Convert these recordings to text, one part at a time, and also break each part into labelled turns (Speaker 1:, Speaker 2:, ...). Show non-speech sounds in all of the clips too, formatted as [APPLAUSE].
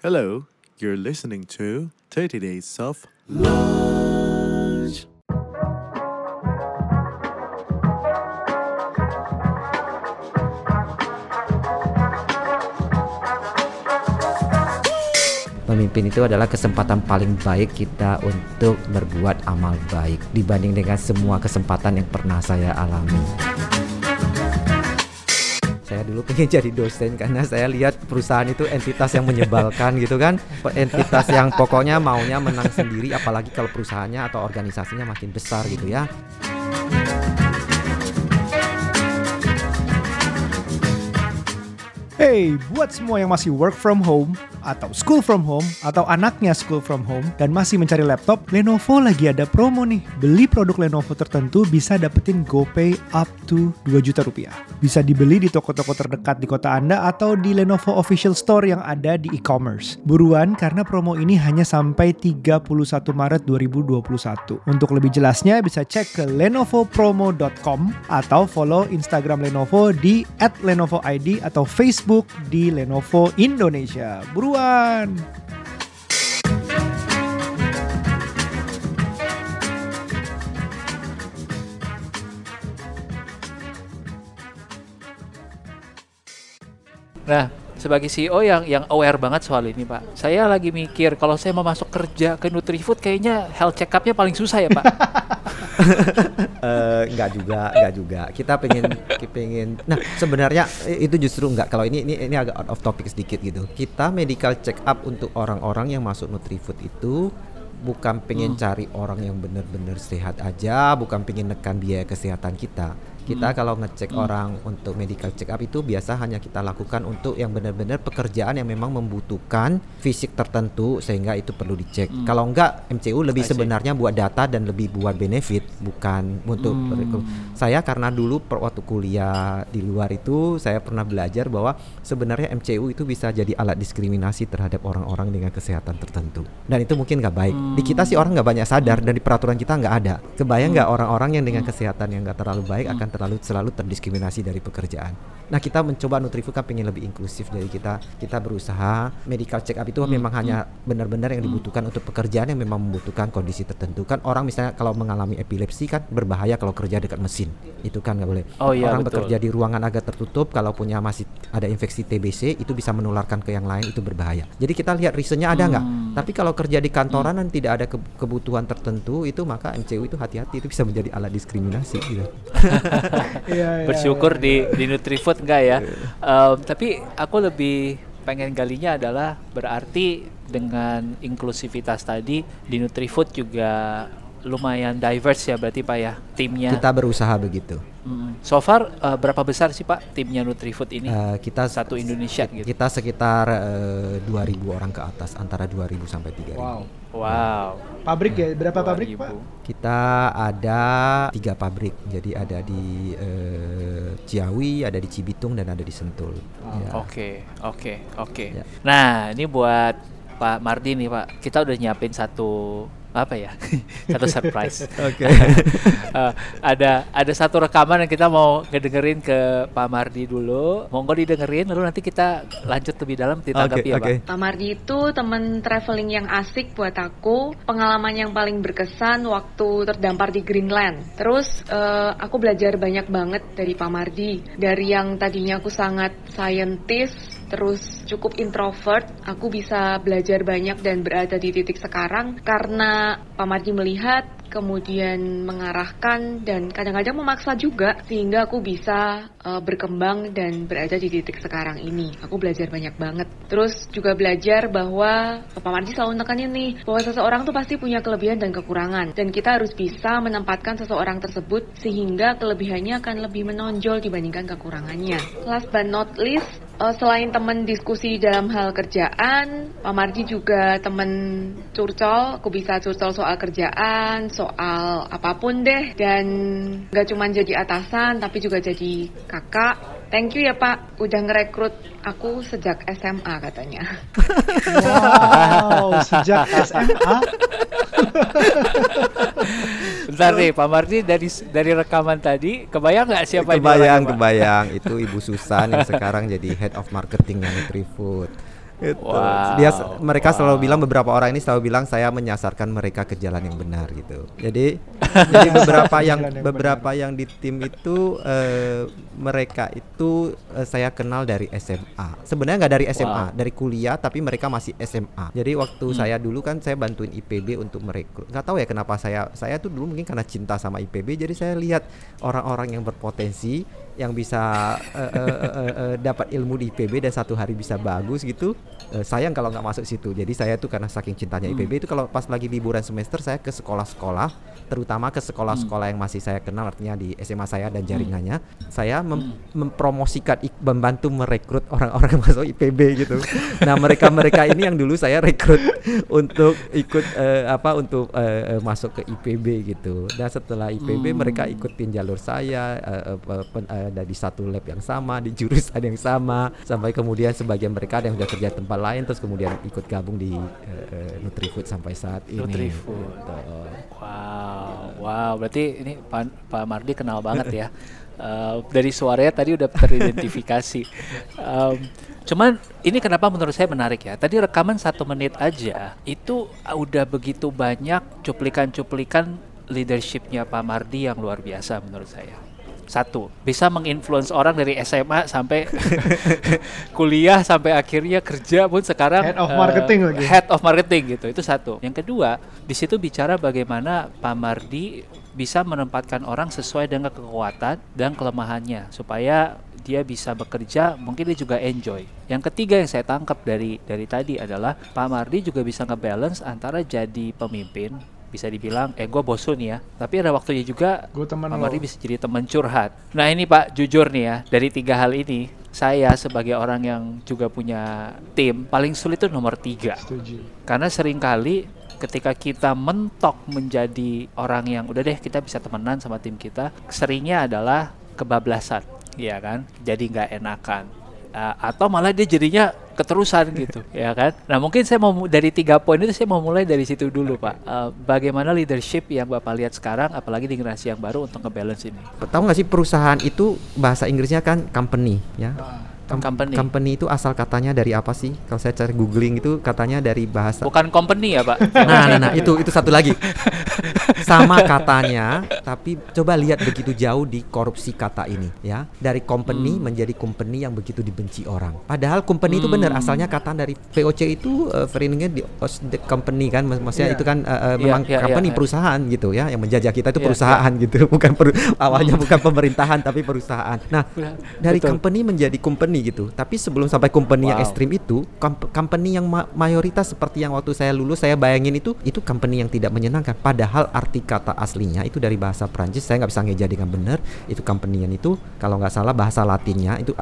Speaker 1: Hello, you're listening to 30 Days of Lunch.
Speaker 2: Memimpin itu adalah kesempatan paling baik kita untuk berbuat amal baik dibanding dengan semua kesempatan yang pernah saya alami. Dulu pengen [LAUGHS] jadi dosen karena saya lihat perusahaan itu entitas yang menyebalkan gitu kan. Entitas yang pokoknya maunya menang sendiri apalagi kalau perusahaannya atau organisasinya makin besar gitu ya.
Speaker 3: Hey, buat semua yang masih work from home atau school from home atau anaknya school from home dan masih mencari laptop, Lenovo lagi ada promo nih. Beli produk Lenovo tertentu bisa dapetin GoPay up to 2 juta rupiah. Bisa dibeli di toko-toko terdekat di kota Anda atau di Lenovo official store yang ada di e-commerce. Buruan karena promo ini hanya sampai 31 Maret 2021. Untuk lebih jelasnya bisa cek ke lenovopromo.com atau follow Instagram Lenovo di @lenovoid atau Facebook di Lenovo Indonesia. Buruan!
Speaker 4: Nah, sebagai CEO yang yang aware banget soal ini, Pak. Saya lagi mikir kalau saya mau masuk kerja ke Nutrifood kayaknya health check up-nya paling susah ya, Pak. [LAUGHS]
Speaker 2: Enggak juga, enggak juga. Kita pengen pengen Nah, sebenarnya itu justru enggak kalau ini ini ini agak out of topic sedikit gitu. Kita medical check up untuk orang-orang yang masuk Nutrifood itu bukan pengen cari orang yang benar-benar sehat aja, bukan pengen nekan biaya kesehatan kita. Kita kalau ngecek orang untuk medical check up itu biasa hanya kita lakukan untuk yang benar-benar pekerjaan yang memang membutuhkan fisik tertentu sehingga itu perlu dicek. Kalau enggak MCU lebih sebenarnya buat data dan lebih buat benefit bukan untuk
Speaker 4: Hmm.
Speaker 2: Saya karena dulu per waktu kuliah di luar itu saya pernah belajar bahwa sebenarnya MCU itu bisa jadi alat diskriminasi terhadap orang-orang dengan kesehatan tertentu. Dan itu mungkin nggak baik. Di kita sih orang nggak banyak sadar dan di peraturan kita nggak ada. Kebayang nggak orang-orang yang dengan kesehatan yang nggak terlalu baik akan terlalu selalu terdiskriminasi dari pekerjaan. Nah kita mencoba Nutrifu kan pengen lebih inklusif jadi kita. Kita berusaha medical check up itu memang hanya benar-benar yang dibutuhkan untuk pekerjaan yang memang membutuhkan kondisi tertentu. Kan orang misalnya kalau mengalami epilepsi kan berbahaya kalau kerja dekat mesin. Itu kan nggak boleh.
Speaker 4: Oh iya,
Speaker 2: orang
Speaker 4: betul.
Speaker 2: bekerja di ruangan agak tertutup kalau punya masih ada infeksi TBC itu bisa menularkan ke yang lain itu berbahaya. Jadi kita lihat reasonnya ada nggak?
Speaker 4: Hmm.
Speaker 2: tapi kalau kerja di kantoran dan tidak ada ke- kebutuhan tertentu itu maka MCU itu hati-hati itu bisa menjadi alat diskriminasi gitu. [LAUGHS]
Speaker 3: Iya, iya,
Speaker 4: Bersyukur
Speaker 3: iya.
Speaker 4: di di Nutrifood enggak ya. Em, tapi aku lebih pengen galinya adalah berarti dengan inklusivitas tadi di Nutrifood juga lumayan diverse ya berarti Pak ya timnya.
Speaker 2: kita berusaha begitu
Speaker 4: Mm. So far eh, berapa besar sih Pak timnya Nutrifood ini?
Speaker 2: Eh, kita
Speaker 4: Satu Indonesia gitu.
Speaker 2: kita sekitar eh, 2000 orang ke atas antara 2000 sampai 3000
Speaker 3: Wow.
Speaker 4: Wow.
Speaker 3: Pabrik ya? Berapa pabrik,
Speaker 4: 2000.
Speaker 3: Pak?
Speaker 2: Kita ada tiga pabrik, jadi ada di eh, Ciawi, ada di Cibitung dan ada di Sentul. Ya.
Speaker 4: Oke, oke, oke.
Speaker 2: Ya.
Speaker 4: Nah, ini buat Pak Mardi nih, Pak. Kita udah nyiapin satu apa ya? [LAUGHS] satu surprise. [LAUGHS]
Speaker 2: Oke. [LAUGHS]
Speaker 4: Eh, ada ada satu rekaman yang kita mau ngedengerin ke Pak Mardi dulu. Monggo didengerin lalu nanti kita lanjut lebih dalam ditanggapi
Speaker 2: Oke,
Speaker 4: ya,
Speaker 2: oke.
Speaker 4: Pak.
Speaker 5: Pak Mardi itu temen traveling yang asik buat aku, pengalaman yang paling berkesan waktu terdampar di Greenland. Terus eh, aku belajar banyak banget dari Pak Mardi. Dari yang tadinya aku sangat scientist, terus cukup introvert, aku bisa belajar banyak dan berada di titik sekarang. Karena Pak Mardi melihat kemudian mengarahkan dan kadang-kadang memaksa juga sehingga aku bisa eh, berkembang dan berada di titik sekarang ini. Aku belajar banyak banget. Terus juga belajar bahwa Pak Mardi selalu nekanin nih bahwa seseorang tuh pasti punya kelebihan dan kekurangan dan kita harus bisa menempatkan seseorang tersebut sehingga kelebihannya akan lebih menonjol dibandingkan kekurangannya. Last but not least, eh, selain teman diskusi dalam hal kerjaan, Pak Mardi juga teman curcol. Aku bisa curcol soal kerjaan, soal apa pun deh. Dan gak cuma jadi atasan, tapi juga jadi kakak. Thank you ya Pak, udah ngerekrut aku sejak SMA katanya.
Speaker 3: Wow, sejak SMA.
Speaker 4: Bentar nih, Pak Mardi dari dari rekaman tadi, kebayang nggak siapa ini
Speaker 2: kebayang, kebayang. Itu Ibu Susan yang sekarang jadi Head of Marketing Nutrifood. Gitu.
Speaker 4: Wow.
Speaker 2: Dia mereka selalu
Speaker 4: Wow.
Speaker 2: bilang beberapa orang ini selalu bilang saya menyasarkan mereka ke jalan yang benar gitu. Jadi [LAUGHS] jadi beberapa yang
Speaker 3: yang
Speaker 2: beberapa yang di tim itu eh, mereka itu eh, saya kenal dari SMA. Sebenarnya nggak dari SMA,
Speaker 4: Wow.
Speaker 2: dari kuliah tapi mereka masih SMA. Jadi waktu
Speaker 4: Hmm.
Speaker 2: saya dulu kan saya bantuin IPB untuk merekrut. Nggak tahu ya kenapa saya saya tuh dulu mungkin karena cinta sama IPB jadi saya lihat orang-orang yang berpotensi yang bisa eh, eh, eh, eh, dapat ilmu di IPB dan satu hari bisa bagus gitu. Eh, sayang kalau nggak masuk situ. Jadi saya tuh karena saking cintanya IPB itu kalau pas lagi liburan semester saya ke sekolah-sekolah, terutama ke sekolah-sekolah yang masih saya kenal artinya di SMA saya dan jaringannya. Saya mem- mempromosikan ik- membantu merekrut orang-orang masuk IPB gitu. Nah, mereka-mereka ini yang dulu saya rekrut untuk ikut eh, apa untuk eh, eh, masuk ke IPB gitu. Dan setelah IPB mereka ikutin jalur saya eh, pe- pen- eh, dari satu lab yang sama di jurusan yang sama sampai kemudian sebagian mereka ada yang sudah kerja di tempat lain terus kemudian ikut gabung di eh, Nutrifood sampai saat ini.
Speaker 4: Nutrifood.
Speaker 2: Gitu.
Speaker 4: Wow, wow. Berarti ini Pak, Pak Mardi kenal banget ya. [LAUGHS] Eh, dari suaranya tadi udah teridentifikasi. Em, cuman ini kenapa menurut saya menarik ya. Tadi rekaman satu menit aja itu udah begitu banyak cuplikan-cuplikan leadershipnya Pak Mardi yang luar biasa menurut saya. Satu, bisa menginfluence orang dari SMA sampai [LAUGHS] kuliah sampai akhirnya kerja pun sekarang
Speaker 3: Head of marketing lagi.
Speaker 4: head of marketing gitu itu satu yang kedua di situ bicara bagaimana Pak Mardi bisa menempatkan orang sesuai dengan kekuatan dan kelemahannya supaya dia bisa bekerja mungkin dia juga enjoy yang ketiga yang saya tangkap dari dari tadi adalah Pak Mardi juga bisa ngebalance antara jadi pemimpin bisa dibilang eh gue bosun ya. Tapi ada waktunya juga
Speaker 3: Gua teman
Speaker 4: bisa jadi teman curhat. Nah ini Pak jujur nih ya dari tiga hal ini saya sebagai orang yang juga punya tim paling sulit itu nomor tiga.
Speaker 3: Setuju.
Speaker 4: karena sering kali ketika kita mentok menjadi orang yang udah deh kita bisa temenan sama tim kita seringnya adalah kebablasan ya kan? Jadi nggak enakan. Uh, atau malah dia jadinya keterusan gitu ya kan? Nah mungkin saya mau dari tiga poin itu saya mau mulai dari situ dulu pak. Uh, bagaimana leadership yang bapak lihat sekarang apalagi di generasi yang baru untuk ngebalance ini?
Speaker 2: Tahu nggak sih perusahaan itu bahasa Inggrisnya kan company ya. Com-
Speaker 4: Company.
Speaker 2: itu asal katanya dari apa sih? Kalau saya cari googling itu katanya dari bahasa
Speaker 4: bukan company ya pak [LAUGHS]
Speaker 2: Nah, nah, nah, itu itu satu lagi. Sama katanya, tapi coba lihat begitu jauh di korupsi kata ini, ya. Dari company menjadi company yang begitu dibenci orang. Padahal company itu benar asalnya kata dari VOC itu uh, di os- the company kan, Mak- maksudnya
Speaker 3: Iya.
Speaker 2: itu kan uh, uh,
Speaker 4: Iya,
Speaker 2: memang
Speaker 4: iya, iya,
Speaker 2: company
Speaker 4: iya.
Speaker 2: perusahaan gitu ya, yang menjajah kita itu
Speaker 4: Iya,
Speaker 2: perusahaan gitu, [LAUGHS] bukan per- awalnya bukan pemerintahan tapi perusahaan. Nah, dari
Speaker 4: Betul.
Speaker 2: company menjadi company gitu. Tapi sebelum sampai company yang
Speaker 4: Wow.
Speaker 2: ekstrim itu, comp- company yang ma- mayoritas seperti yang waktu saya lulus saya bayangin itu itu company yang tidak menyenangkan. Padahal arti kata aslinya itu dari bahasa Prancis. Saya nggak bisa ngeja dengan benar. Itu company yang itu kalau nggak salah bahasa Latinnya itu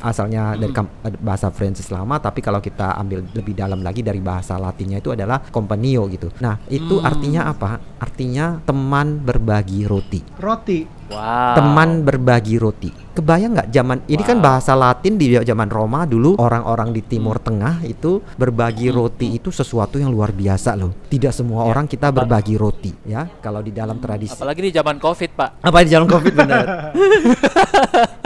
Speaker 2: asalnya dari kam- bahasa Prancis lama. Tapi kalau kita ambil lebih dalam lagi dari bahasa Latinnya itu adalah companio gitu. Nah itu artinya apa? Artinya teman berbagi roti
Speaker 3: Roti.
Speaker 4: Wow.
Speaker 2: Teman berbagi roti. Kebayang nggak zaman ini kan
Speaker 4: Wow.
Speaker 2: bahasa Latin di zaman Roma dulu orang-orang di Timur Tengah itu berbagi roti itu sesuatu yang luar biasa loh. Tidak semua orang kita berbagi roti ya. Kalau di dalam tradisi.
Speaker 4: Apalagi di zaman covid pak.
Speaker 2: Apa di dalam covid benar. [LAUGHS]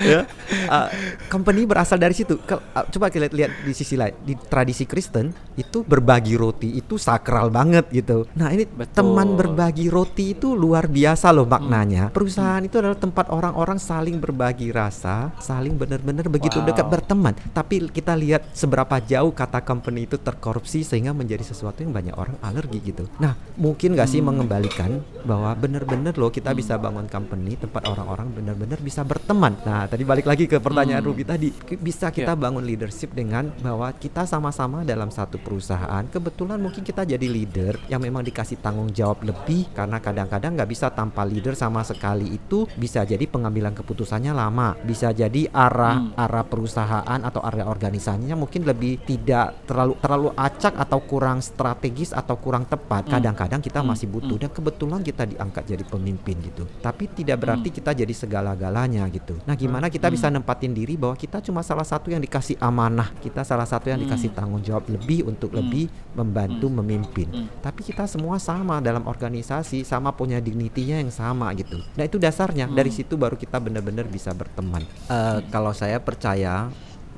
Speaker 2: Ya. Uh, company berasal dari situ. Uh, coba kita lihat, lihat di sisi lain. Di tradisi Kristen itu berbagi roti itu sakral banget gitu. Nah ini
Speaker 4: Betul.
Speaker 2: teman berbagi roti itu luar biasa loh maknanya perusahaan itu adalah tempat orang-orang saling berbagi rasa saling benar-benar begitu
Speaker 4: Wow.
Speaker 2: dekat berteman tapi kita lihat seberapa jauh kata company itu terkorupsi sehingga menjadi sesuatu yang banyak orang alergi gitu nah mungkin nggak sih mengembalikan bahwa benar-benar loh kita bisa bangun company tempat orang-orang benar-benar bisa berteman. Nah, tadi balik lagi ke pertanyaan
Speaker 4: Hmm.
Speaker 2: Ruby tadi, bisa kita bangun leadership dengan bahwa kita sama-sama dalam satu perusahaan. Kebetulan mungkin kita jadi leader yang memang dikasih tanggung jawab lebih karena kadang-kadang nggak bisa tanpa leader sama sekali itu bisa jadi pengambilan keputusannya lama, bisa jadi arah
Speaker 4: Hmm.
Speaker 2: arah perusahaan atau area organisasinya mungkin lebih tidak terlalu terlalu acak atau kurang strategis atau kurang tepat.
Speaker 4: Hmm.
Speaker 2: Kadang-kadang kita
Speaker 4: Hmm.
Speaker 2: masih butuh dan kebetulan kita diangkat jadi pemimpin gitu. Tapi tidak berarti
Speaker 4: Hmm.
Speaker 2: kita jadi segala-galanya gitu. Nah, gimana kita bisa nempatin diri bahwa kita cuma salah satu yang dikasih amanah, kita salah satu yang
Speaker 4: Hmm.
Speaker 2: dikasih tanggung jawab lebih untuk
Speaker 4: Hmm.
Speaker 2: lebih membantu
Speaker 4: Hmm.
Speaker 2: memimpin.
Speaker 4: Hmm.
Speaker 2: Tapi kita semua sama dalam organisasi, sama punya dignity-nya yang sama gitu. Nah, itu dasarnya.
Speaker 4: Hmm.
Speaker 2: Dari situ baru kita benar-benar bisa berteman. Eh, kalau saya percaya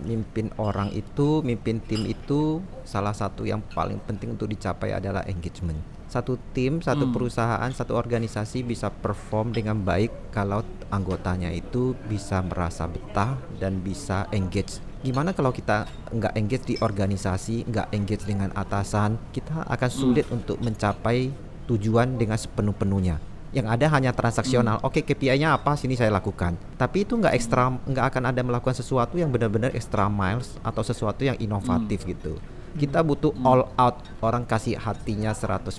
Speaker 2: mimpin orang itu, mimpin tim itu salah satu yang paling penting untuk dicapai adalah engagement. Satu tim, satu
Speaker 4: Hmm.
Speaker 2: perusahaan, satu organisasi bisa perform dengan baik kalau anggotanya itu bisa merasa betah dan bisa engage. Gimana kalau kita nggak engage di organisasi, nggak engage dengan atasan, kita akan sulit untuk mencapai tujuan dengan sepenuh-penuhnya yang ada hanya transaksional. Oke, KPI-nya apa? Sini saya lakukan. Tapi itu nggak ekstra, nggak akan ada melakukan sesuatu yang benar-benar extra miles atau sesuatu yang inovatif gitu. Kita butuh all out orang kasih hatinya 100%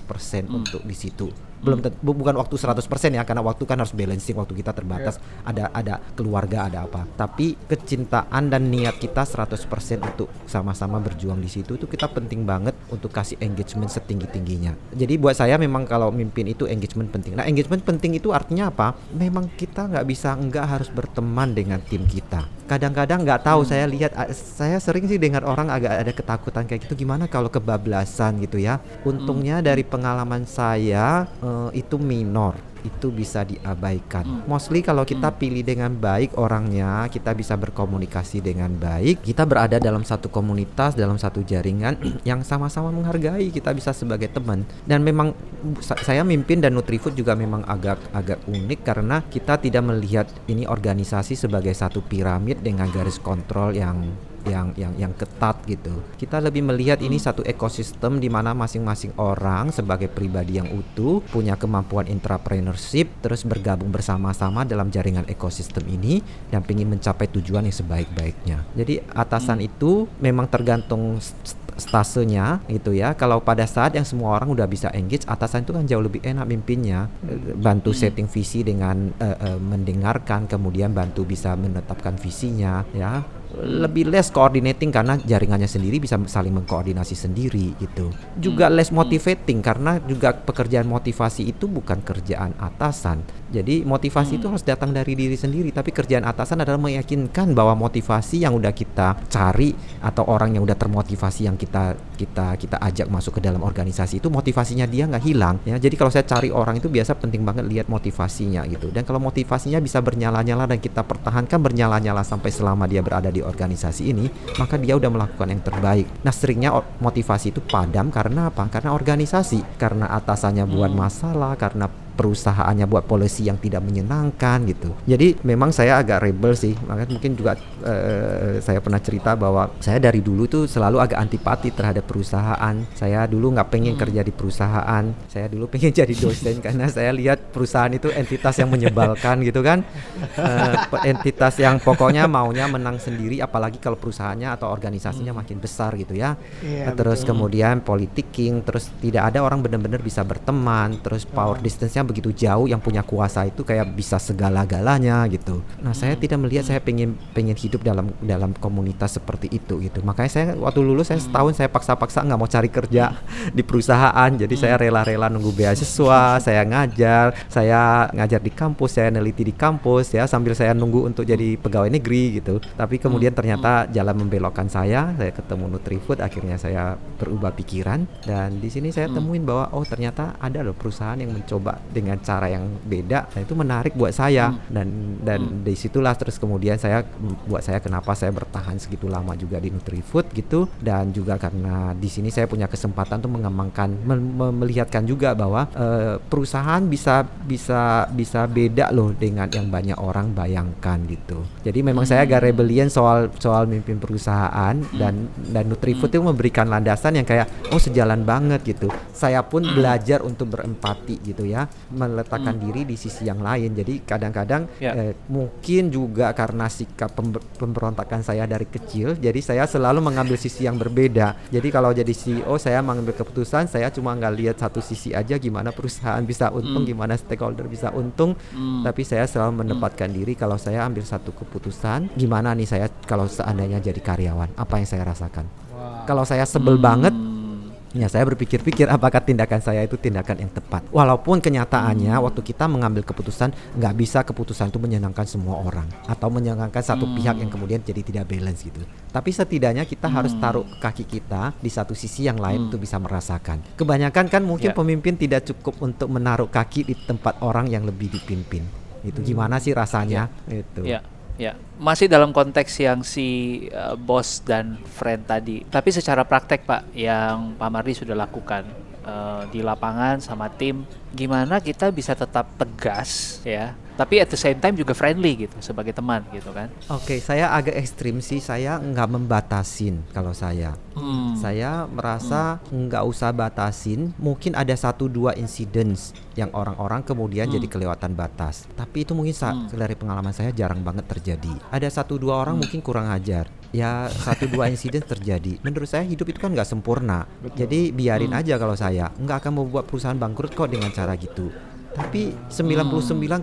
Speaker 2: untuk di situ. Belum bu- bukan waktu 100% ya karena waktu kan harus balancing waktu kita terbatas. Ada ada keluarga, ada apa. Tapi kecintaan dan niat kita 100% untuk sama-sama berjuang di situ itu kita penting banget untuk kasih engagement setinggi-tingginya. Jadi buat saya memang kalau mimpin itu engagement penting. Nah, engagement penting itu artinya apa? Memang kita nggak bisa nggak harus berteman dengan tim kita. Kadang-kadang nggak tahu saya lihat saya sering sih dengar orang agak ada ketakutan kayak gitu gimana kalau kebablasan gitu ya. Untungnya dari pengalaman saya eh, itu minor itu bisa diabaikan. Mostly kalau kita pilih dengan baik orangnya, kita bisa berkomunikasi dengan baik, kita berada dalam satu komunitas, dalam satu jaringan [CLEARS THROAT] yang sama-sama menghargai, kita bisa sebagai teman. Dan memang sa- saya mimpin dan Nutrifood juga memang agak agak unik karena kita tidak melihat ini organisasi sebagai satu piramid dengan garis kontrol yang yang yang yang ketat gitu. Kita lebih melihat ini satu ekosistem di mana masing-masing orang sebagai pribadi yang utuh punya kemampuan entrepreneurship terus bergabung bersama-sama dalam jaringan ekosistem ini dan ingin mencapai tujuan yang sebaik-baiknya. Jadi atasan itu memang tergantung st- stasenya gitu ya. Kalau pada saat yang semua orang udah bisa engage, atasan itu kan jauh lebih enak mimpinnya. Bantu setting visi dengan eh, eh, mendengarkan, kemudian bantu bisa menetapkan visinya ya lebih less coordinating karena jaringannya sendiri bisa saling mengkoordinasi sendiri gitu. Juga less motivating karena juga pekerjaan motivasi itu bukan kerjaan atasan. Jadi motivasi itu harus datang dari diri sendiri, tapi kerjaan atasan adalah meyakinkan bahwa motivasi yang udah kita cari atau orang yang udah termotivasi yang kita kita kita ajak masuk ke dalam organisasi itu motivasinya dia nggak hilang ya. Jadi kalau saya cari orang itu biasa penting banget lihat motivasinya gitu. Dan kalau motivasinya bisa bernyala-nyala dan kita pertahankan bernyala-nyala sampai selama dia berada di organisasi ini, maka dia udah melakukan yang terbaik. Nah, seringnya motivasi itu padam karena apa? Karena organisasi, karena atasannya buat masalah, karena perusahaannya buat polisi yang tidak menyenangkan gitu. Jadi memang saya agak rebel sih. Makanya mungkin juga eh, saya pernah cerita bahwa saya dari dulu tuh selalu agak antipati terhadap perusahaan. Saya dulu nggak pengen kerja di perusahaan. Saya dulu pengen jadi dosen karena saya lihat perusahaan itu entitas yang menyebalkan gitu kan. Pe- entitas yang pokoknya maunya menang sendiri apalagi kalau perusahaannya atau organisasinya makin besar gitu ya.
Speaker 3: Iya,
Speaker 2: terus kemudian politicking, terus tidak ada orang benar-benar bisa berteman, terus power distance-nya begitu jauh yang punya kuasa itu kayak bisa segala-galanya gitu. Nah, saya tidak melihat saya pengen pengen hidup dalam dalam komunitas seperti itu gitu. Makanya saya waktu lulus saya setahun saya paksa-paksa nggak mau cari kerja di perusahaan. Jadi saya rela-rela nunggu beasiswa, [LAUGHS] saya ngajar, saya ngajar di kampus, saya neliti di kampus ya sambil saya nunggu untuk jadi pegawai negeri gitu. Tapi kemudian ternyata jalan membelokkan saya, saya ketemu Nutrifood, akhirnya saya berubah pikiran. Dan di sini saya temuin bahwa oh ternyata ada loh perusahaan yang mencoba dengan cara yang beda, dan itu menarik buat saya. Dan dan di situlah terus kemudian saya buat saya kenapa saya bertahan segitu lama juga di Nutrifood gitu. Dan juga karena di sini saya punya kesempatan untuk mengembangkan mem- melihatkan juga bahwa eh, perusahaan bisa bisa bisa beda loh dengan yang banyak orang bayangkan gitu. Jadi memang saya agak rebellion soal soal mimpin perusahaan dan dan Nutrifood itu memberikan landasan yang kayak oh sejalan banget gitu. Saya pun belajar untuk berempati gitu ya, meletakkan diri di sisi yang lain. Jadi kadang-kadang
Speaker 4: Ya.
Speaker 2: eh, mungkin juga karena sikap pember- pemberontakan saya dari kecil, jadi saya selalu mengambil sisi yang berbeda. Jadi kalau jadi CEO saya mengambil keputusan, saya cuma nggak lihat satu sisi aja gimana perusahaan bisa untung, gimana stakeholder bisa untung, tapi saya selalu menempatkan diri kalau saya ambil satu keputusan, gimana nih saya kalau seandainya jadi karyawan, apa yang saya rasakan? Kalau saya sebel banget, Ya saya berpikir-pikir apakah tindakan saya itu tindakan yang tepat. Walaupun kenyataannya waktu kita mengambil keputusan nggak bisa keputusan itu menyenangkan semua orang atau menyenangkan satu pihak yang kemudian jadi tidak balance gitu. Tapi setidaknya kita harus taruh kaki kita di satu sisi yang lain untuk bisa merasakan. Kebanyakan kan mungkin
Speaker 4: Ya.
Speaker 2: pemimpin tidak cukup untuk menaruh kaki di tempat orang yang lebih dipimpin. Itu gimana sih rasanya? Itu.
Speaker 4: Ya. Ya, masih dalam konteks yang si uh, bos dan friend tadi. Tapi secara praktek Pak, yang Pak Mardi sudah lakukan uh, di lapangan sama tim, gimana kita bisa tetap tegas ya tapi at the same time juga friendly gitu sebagai teman gitu kan
Speaker 2: Oke, saya agak ekstrim sih. Saya nggak membatasin kalau saya.
Speaker 4: Hmm.
Speaker 2: Saya merasa nggak usah batasin. Mungkin ada satu dua insiden yang orang-orang kemudian jadi kelewatan batas. Tapi itu mungkin sa- dari pengalaman saya jarang banget terjadi. Ada satu dua orang mungkin kurang ajar. Ya satu dua insiden terjadi. Menurut saya hidup itu kan nggak sempurna. Jadi biarin aja kalau saya nggak akan membuat perusahaan bangkrut kok dengan cara gitu. Tapi 99,99%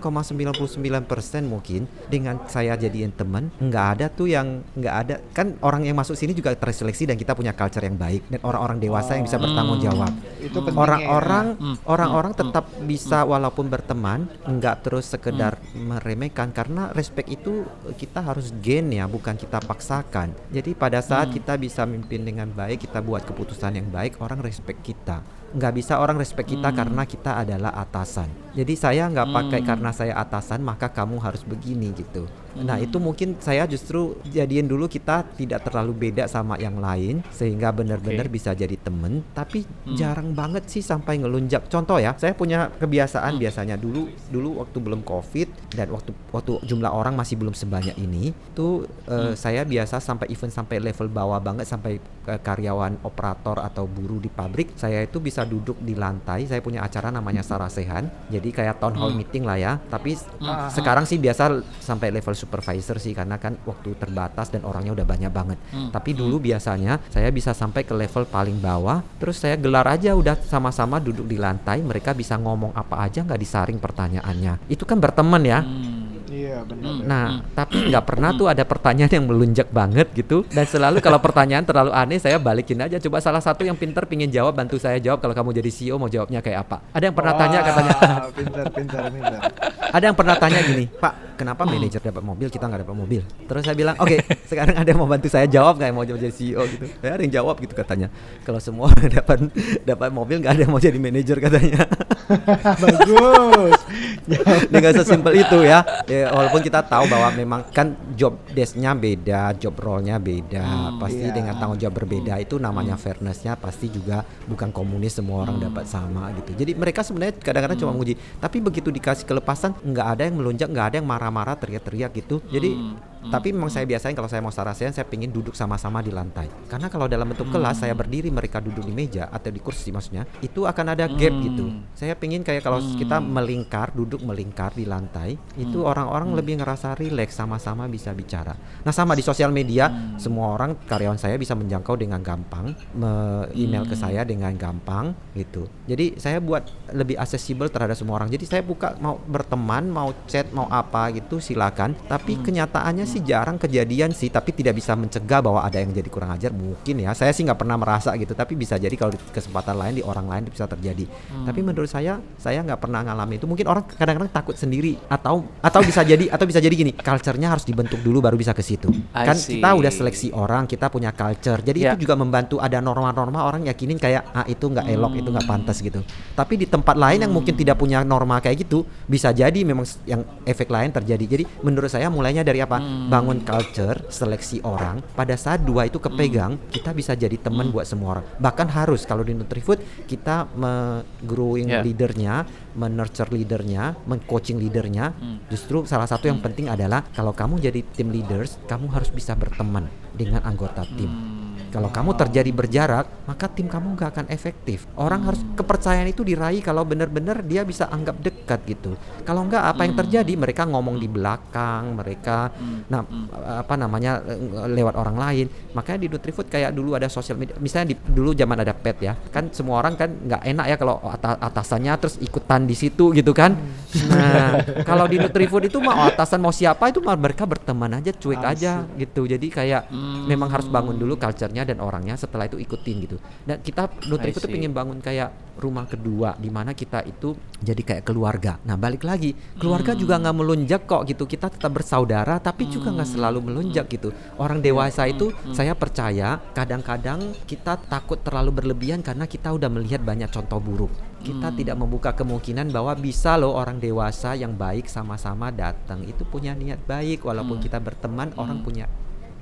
Speaker 2: mungkin dengan saya jadiin teman nggak ada tuh yang nggak ada. Kan orang yang masuk sini juga terseleksi dan kita punya culture yang baik dan orang-orang dewasa yang bisa bertanggung jawab.
Speaker 3: Itu pentingnya
Speaker 2: Orang-orang
Speaker 4: Hmm.
Speaker 2: orang-orang tetap bisa walaupun berteman nggak terus sekedar meremehkan. Karena respect itu kita harus gain ya bukan kita paksakan. Jadi pada saat kita bisa mimpin dengan baik kita buat keputusan yang baik orang respect kita nggak bisa orang respect kita karena kita adalah atasan. Jadi saya nggak pakai karena saya atasan maka kamu harus begini gitu. Nah itu mungkin saya justru jadiin dulu kita tidak terlalu beda sama yang lain sehingga benar-benar
Speaker 4: Oke.
Speaker 2: bisa jadi temen. Tapi jarang banget sih sampai ngelunjak. Contoh ya, saya punya kebiasaan biasanya dulu dulu waktu belum covid dan waktu waktu jumlah orang masih belum sebanyak ini, tuh eh, saya biasa sampai event sampai level bawah banget sampai ke karyawan operator atau buruh di pabrik, saya itu bisa duduk di lantai. Saya punya acara namanya Sarasehan, jadi kayak town hall meeting lah ya. Tapi
Speaker 3: Ah,
Speaker 2: sekarang sih biasa sampai level supervisor sih karena kan waktu terbatas dan orangnya udah banyak banget. Tapi dulu biasanya saya bisa sampai ke level paling bawah, terus saya gelar aja udah sama-sama duduk di lantai, mereka bisa ngomong apa aja nggak disaring pertanyaannya. Itu kan berteman ya.
Speaker 3: Iya benar.
Speaker 2: Nah, tapi nggak pernah tuh ada pertanyaan yang melunjak banget gitu. Dan selalu kalau pertanyaan terlalu aneh, saya balikin aja. Coba salah satu yang pinter pingin jawab, bantu saya jawab. Kalau kamu jadi CEO mau jawabnya kayak apa? Ada yang pernah tanya katanya. [LAUGHS]
Speaker 3: Pintar, pintar, pintar.
Speaker 2: ada yang pernah tanya gini, Pak, kenapa manajer dapat mobil kita nggak dapat mobil? Terus saya bilang, oke, sekarang ada yang mau bantu saya jawab nggak yang mau jadi CEO gitu? Saya ada yang jawab gitu katanya. Kalau semua [LAUGHS] dapat dapat mobil nggak ada yang mau jadi manajer katanya. [LAUGHS]
Speaker 3: Bagus.
Speaker 2: dengan sesimpel itu ya. ya walaupun kita tahu bahwa memang kan job desk-nya beda job role-nya beda. Pasti
Speaker 3: iya.
Speaker 2: dengan tanggung jawab berbeda itu namanya fairness-nya pasti juga bukan komunis semua orang dapat sama gitu. Jadi mereka sebenarnya kadang-kadang cuma menguji. Tapi begitu dikasih kelepasan nggak ada yang melunjak nggak ada yang marah-marah teriak-teriak gitu. Jadi tapi memang saya biasain kalau saya mau sarasen saya pingin duduk sama-sama di lantai. Karena kalau dalam bentuk kelas saya berdiri mereka duduk di meja atau di kursi maksudnya itu akan ada gap gitu. Saya pingin kayak kalau kita melingkar duduk melingkar di lantai itu orang-orang lebih ngerasa rileks sama-sama bisa bicara. Nah sama di sosial media semua orang karyawan saya bisa menjangkau dengan gampang me- email ke saya dengan gampang gitu. Jadi saya buat lebih aksesibel terhadap semua orang. Jadi saya buka mau berteman mau chat mau apa gitu silakan. Tapi kenyataannya sih jarang kejadian sih tapi tidak bisa mencegah bahwa ada yang jadi kurang ajar. Mungkin ya saya sih nggak pernah merasa gitu tapi bisa jadi kalau di kesempatan lain di orang lain bisa terjadi. Tapi menurut saya saya nggak pernah ngalamin itu. Mungkin orang kadang-kadang takut sendiri atau atau bisa jadi atau bisa jadi gini culture-nya harus dibentuk dulu baru bisa ke situ.
Speaker 4: I
Speaker 2: kan
Speaker 4: see.
Speaker 2: kita udah seleksi orang kita punya culture. Jadi
Speaker 4: Ya.
Speaker 2: itu juga membantu ada norma-norma orang yakinin kayak ah itu nggak elok itu nggak pantas gitu. Tapi di tempat lain yang mungkin tidak punya norma kayak gitu bisa jadi memang yang efek lain terjadi. Jadi menurut saya mulainya dari apa bangun culture seleksi orang pada saat dua itu kepegang kita bisa jadi teman buat semua orang. Bahkan harus kalau di Nutrifood kita me-growing
Speaker 4: Ya.
Speaker 2: leadernya menurture leadernya men-coaching leadernya. Justru salah satu yang penting adalah kalau kamu jadi tim leaders kamu harus bisa berteman dengan anggota tim kalau kamu terjadi berjarak, maka tim kamu nggak akan efektif. Orang harus kepercayaan itu diraih kalau benar-benar dia bisa anggap dekat gitu. Kalau nggak apa yang terjadi? Mereka ngomong di belakang, mereka, nah apa namanya lewat orang lain. Makanya di Nutrifood kayak dulu ada sosial media. Misalnya di, dulu zaman ada pet ya, kan semua orang kan nggak enak ya kalau ata- atasannya terus ikutan di situ gitu kan. Nah [LAUGHS] kalau di Nutrifood itu mau atasan mau siapa itu mah mereka berteman aja, cuek aja gitu. Jadi kayak memang harus bangun dulu culture-nya dan orangnya setelah itu ikutin gitu. Dan kita Nutrifood tuh pengen bangun kayak rumah kedua di mana kita itu jadi kayak keluarga. Nah balik lagi keluarga juga nggak melunjak kok gitu. Kita tetap bersaudara tapi juga nggak selalu melunjak gitu. Orang dewasa itu saya percaya kadang-kadang kita takut terlalu berlebihan karena kita udah melihat banyak contoh buruk. kita
Speaker 4: Hmm.
Speaker 2: tidak membuka kemungkinan bahwa bisa loh orang dewasa yang baik sama-sama datang itu punya niat baik walaupun
Speaker 4: Hmm.
Speaker 2: kita berteman orang
Speaker 4: Hmm.
Speaker 2: punya ya,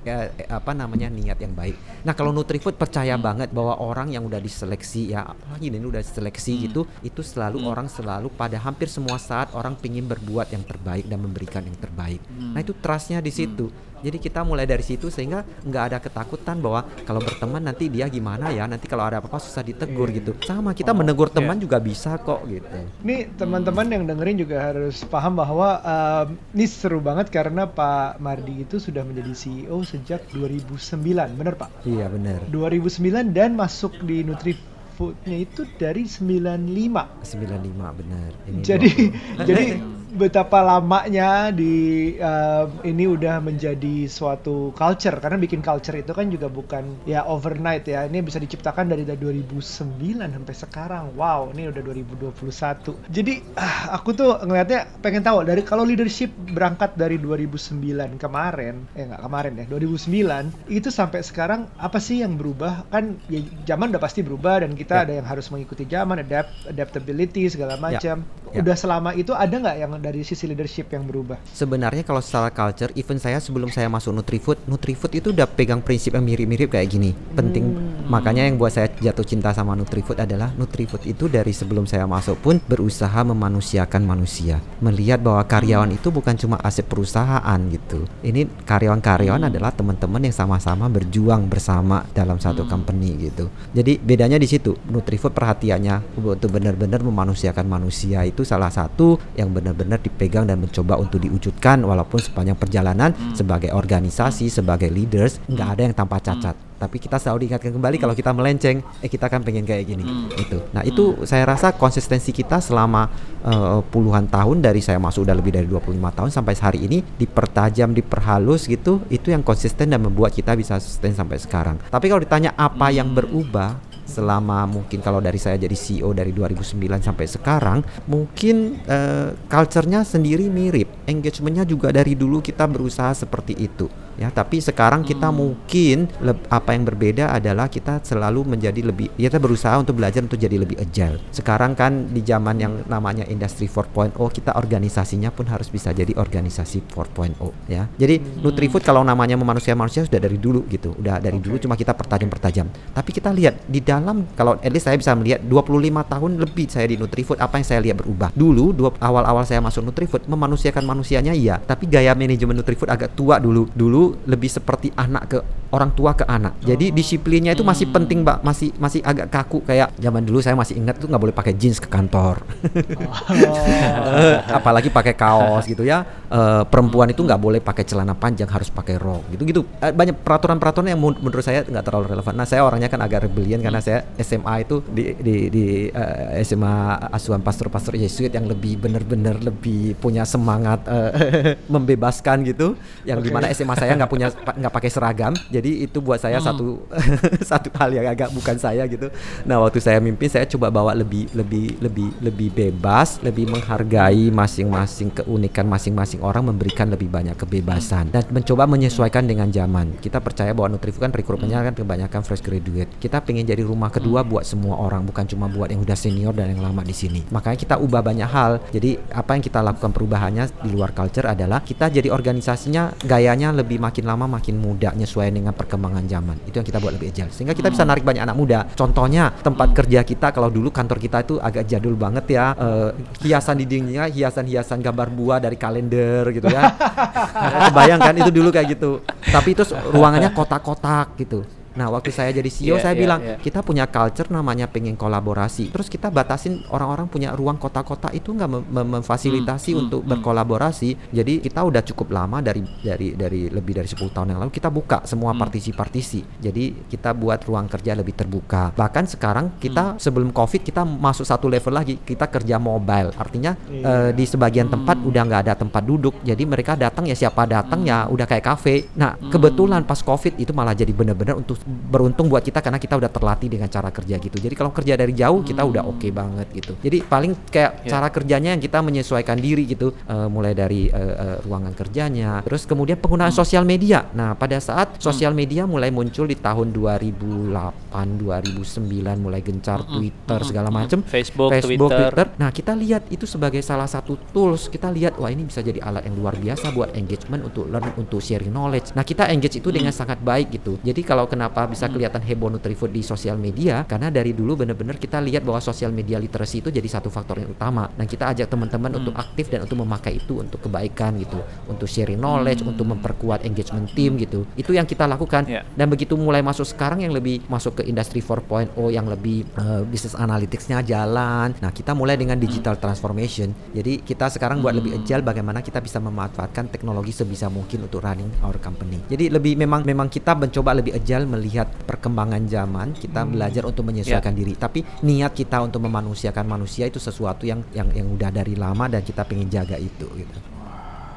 Speaker 2: eh, apa namanya niat yang baik. Nah kalau Nutrifood percaya
Speaker 4: Hmm.
Speaker 2: banget bahwa orang yang udah diseleksi ya apalagi ini udah diseleksi
Speaker 4: Hmm.
Speaker 2: gitu itu selalu
Speaker 4: Hmm.
Speaker 2: orang selalu pada hampir semua saat orang pingin berbuat yang terbaik dan memberikan yang terbaik.
Speaker 4: Hmm.
Speaker 2: Nah itu trustnya di situ. Jadi kita mulai dari situ sehingga nggak ada ketakutan bahwa kalau berteman nanti dia gimana ya nanti kalau ada apa-apa susah ditegur
Speaker 3: Iya.
Speaker 2: gitu. Sama kita
Speaker 3: Oh,
Speaker 2: menegur
Speaker 4: iya.
Speaker 2: teman juga bisa kok gitu.
Speaker 3: Nih teman-teman yang dengerin juga harus paham bahwa um, ini seru banget karena Pak Mardi itu sudah menjadi CEO sejak 2009, bener Pak?
Speaker 2: Iya benar.
Speaker 3: 2009 dan masuk di Nutrifoodnya itu dari 95.
Speaker 2: 95 benar. Ini
Speaker 3: Jadi
Speaker 2: 20.
Speaker 3: jadi [LAUGHS] betapa lamanya di um, ini udah menjadi suatu culture karena bikin culture itu kan juga bukan ya overnight ya. Ini bisa diciptakan dari dari 2009 sampai sekarang. Wow, ini udah 2021. Jadi ah, aku tuh ngelihatnya pengen tahu dari kalau leadership berangkat dari 2009 kemarin, eh nggak kemarin ya, 2009 itu sampai sekarang apa sih yang berubah? Kan ya zaman udah pasti berubah dan kita
Speaker 2: Ya.
Speaker 3: ada yang harus mengikuti zaman, adapt adaptability segala macam.
Speaker 2: Ya.
Speaker 3: Udah selama itu ada nggak yang dari sisi leadership yang berubah?
Speaker 2: Sebenarnya kalau secara culture, even saya sebelum saya masuk Nutrifood, Nutrifood itu udah pegang prinsip yang mirip-mirip kayak gini. Penting,
Speaker 3: Hmm.
Speaker 2: makanya yang buat saya jatuh cinta sama Nutrifood adalah Nutrifood itu dari sebelum saya masuk pun berusaha memanusiakan manusia, melihat bahwa karyawan itu bukan cuma aset perusahaan gitu. Ini karyawan-karyawan adalah teman-teman yang sama-sama berjuang bersama dalam satu company gitu. Jadi bedanya di situ. Nutrifood perhatiannya untuk benar-benar memanusiakan manusia itu salah satu yang benar-benar dipegang dan mencoba untuk diwujudkan walaupun sepanjang perjalanan sebagai organisasi, sebagai leaders nggak ada yang tanpa cacat. Tapi kita selalu diingatkan kembali kalau kita melenceng, eh kita kan pengen kayak gini. Itu. Nah, itu saya rasa konsistensi kita selama eh, puluhan tahun dari saya masuk udah lebih dari 25 tahun sampai hari ini dipertajam, diperhalus gitu, itu yang konsisten dan membuat kita bisa sustain sampai sekarang. Tapi kalau ditanya apa yang berubah, selama mungkin kalau dari saya jadi CEO dari 2009 sampai sekarang mungkin eh, culture-nya sendiri mirip engagementnya juga dari dulu kita berusaha seperti itu ya. Tapi sekarang kita mungkin leb- apa yang berbeda adalah kita selalu menjadi lebih ya kita berusaha untuk belajar untuk jadi lebih agile. Sekarang kan di zaman yang namanya industri 4.0 kita organisasinya pun harus bisa jadi organisasi 4.0 ya. Jadi Nutrifood kalau namanya memanusiakan manusia sudah dari dulu gitu udah dari dulu cuma kita pertajam-pertajam. Tapi kita lihat di dalam kalau at least saya bisa melihat 25 tahun lebih saya di Nutrifood apa yang saya lihat berubah. Dulu dua, awal-awal saya masuk Nutrifood memanusiakan manusianya iya. Tapi gaya manajemen Nutrifood agak tua dulu. Dulu lebih seperti anak ke orang tua ke anak. Jadi disiplinnya itu masih penting mbak. Masih masih agak kaku kayak zaman dulu saya masih ingat tuh nggak boleh pakai jeans ke kantor. Eh, [LAUGHS] apalagi pakai kaos gitu ya. Eh, perempuan itu nggak boleh pakai celana panjang harus pakai rok. Gitu gitu banyak peraturan-peraturan yang menurut saya nggak terlalu relevan. Nah saya orangnya kan agak rebellion karena saya SMA itu di di, di eh, SMA asuhan pastor-pastor Yesuit yang lebih bener-bener lebih punya semangat eh, [LAUGHS] membebaskan gitu. Yang
Speaker 3: Oke.
Speaker 2: di mana SMA saya nggak punya [LAUGHS] nggak pakai seragam. Jadi itu buat saya satu [LAUGHS] satu hal yang agak bukan saya gitu. Nah waktu saya mimpin saya coba bawa lebih lebih lebih lebih bebas lebih menghargai masing-masing keunikan masing-masing orang memberikan lebih banyak kebebasan. Dan mencoba menyesuaikan dengan zaman. Kita percaya bahwa Nutrifu kan rekrutmennya kan kebanyakan fresh graduate. Kita pengen jadi rumah kedua buat semua orang bukan cuma buat yang udah senior dan yang lama di sini. Makanya kita ubah banyak hal. Jadi apa yang kita lakukan perubahannya di luar culture adalah kita jadi organisasinya gayanya lebih makin lama makin muda nyesuaian dengan perkembangan zaman. Itu yang kita buat lebih agile. Sehingga kita bisa narik banyak anak muda. Contohnya tempat kerja kita kalau dulu kantor kita itu agak jadul banget ya. Eh, hiasan di dindingnya hiasan-hiasan gambar buah dari kalender gitu ya. [LAUGHS] Kebayang kan? Itu dulu kayak gitu. Tapi itu ruangannya kotak-kotak gitu Nah, waktu saya jadi CEO,
Speaker 4: Iya,
Speaker 2: saya
Speaker 4: iya,
Speaker 2: bilang
Speaker 4: iya.
Speaker 2: kita punya culture namanya pengen kolaborasi. Terus kita batasin orang-orang punya ruang kotak-kotak itu nggak mem- mem- memfasilitasi
Speaker 4: Hmm, hmm,
Speaker 2: untuk
Speaker 4: hmm.
Speaker 2: berkolaborasi. Jadi kita udah cukup lama dari dari dari lebih dari 10 tahun yang lalu kita buka semua
Speaker 4: Hmm.
Speaker 2: partisi-partisi. Jadi kita buat ruang kerja lebih terbuka. Bahkan sekarang
Speaker 4: Hmm.
Speaker 2: kita sebelum Covid kita masuk satu level lagi, kita kerja mobile. Artinya
Speaker 3: Iya.
Speaker 2: eh, di sebagian
Speaker 4: Hmm.
Speaker 2: tempat udah nggak ada tempat duduk. Jadi mereka datang ya siapa datang ya udah kayak kafe. Nah,
Speaker 4: Hmm.
Speaker 2: kebetulan pas Covid itu malah jadi benar-benar untuk beruntung buat kita karena kita udah terlatih dengan cara kerja gitu. Jadi kalau kerja dari jauh kita udah oke banget gitu. Jadi paling kayak
Speaker 4: Ya.
Speaker 2: cara kerjanya yang kita menyesuaikan diri gitu, eh, mulai dari eh, eh, ruangan kerjanya, terus kemudian penggunaan sosial media. Nah pada saat sosial media mulai muncul di tahun 2008, 2009 mulai gencar Twitter segala macam,
Speaker 4: Facebook,
Speaker 2: Facebook,
Speaker 4: Twitter.
Speaker 2: Twitter. Nah, kita lihat itu sebagai salah satu tools. Kita lihat wah ini bisa jadi alat yang luar biasa buat engagement untuk learn, untuk sharing knowledge. Nah, kita engage itu dengan sangat baik gitu. Jadi kalau kenapa bisa kelihatan heboh Nutrifood di sosial media karena dari dulu benar-benar kita lihat bahwa sosial media literasi itu jadi satu faktor yang utama. Dan kita ajak teman-teman untuk aktif dan untuk memakai itu untuk kebaikan gitu, untuk sharing knowledge, untuk memperkuat engagement team gitu. Itu yang kita lakukan.
Speaker 4: Ya.
Speaker 2: Dan begitu mulai masuk sekarang yang lebih masuk ke industri 4.0 yang lebih eh, business analytics-nya jalan. Nah, kita mulai dengan digital transformation. Jadi kita sekarang buat lebih agile bagaimana kita bisa memanfaatkan teknologi sebisa mungkin untuk running our company. Jadi lebih memang memang kita mencoba lebih agile melihat perkembangan zaman, kita belajar untuk menyesuaikan diri. Tapi niat kita untuk memanusiakan manusia itu sesuatu yang yang yang udah dari lama dan kita pengen jaga itu gitu.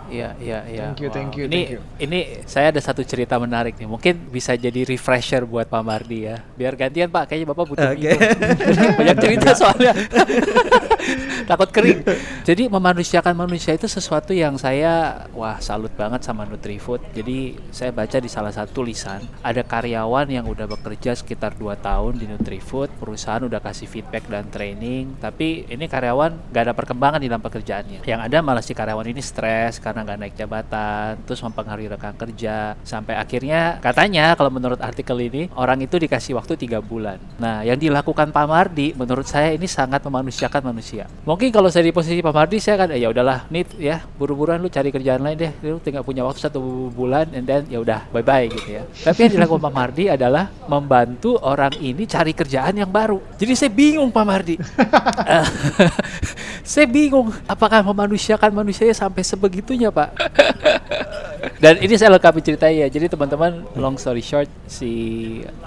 Speaker 4: Iya, iya, iya.
Speaker 3: Thank you, thank you,
Speaker 4: Ini
Speaker 3: thank you.
Speaker 4: ini saya ada satu cerita menarik nih. Mungkin bisa jadi refresher buat Pak Mardi ya. Biar gantian Pak, kayaknya Bapak butuh
Speaker 2: Oke.
Speaker 4: minum. [LAUGHS] Banyak cerita soalnya. [LAUGHS] Takut kering. Jadi memanusiakan manusia itu sesuatu yang saya wah salut banget sama Nutrifood. Jadi saya baca di salah satu tulisan ada karyawan yang udah bekerja sekitar 2 tahun di Nutrifood, perusahaan udah kasih feedback dan training, tapi ini karyawan gak ada perkembangan di dalam pekerjaannya. Yang ada malah si karyawan ini stres karena nggak naik jabatan, terus mempengaruhi rekan kerja, sampai akhirnya katanya kalau menurut artikel ini orang itu dikasih waktu tiga bulan. Nah, yang dilakukan Pak Mardi menurut saya ini sangat memanusiakan manusia. Mungkin kalau saya di posisi Pak Mardi saya kan eh, ya udahlah, nih ya buru-buruan lu cari kerjaan lain deh, lu tinggal punya waktu satu bulan and then ya udah bye bye gitu ya. Tapi yang dilakukan Pak Mardi adalah membantu orang ini cari kerjaan yang baru. Jadi saya bingung Pak Mardi. [LAUGHS] [LAUGHS] Saya bingung apakah memanusiakan manusia sampai sebegitunya Pak. Dan ini saya lengkapi ceritanya ya. Jadi teman-teman, long story short, si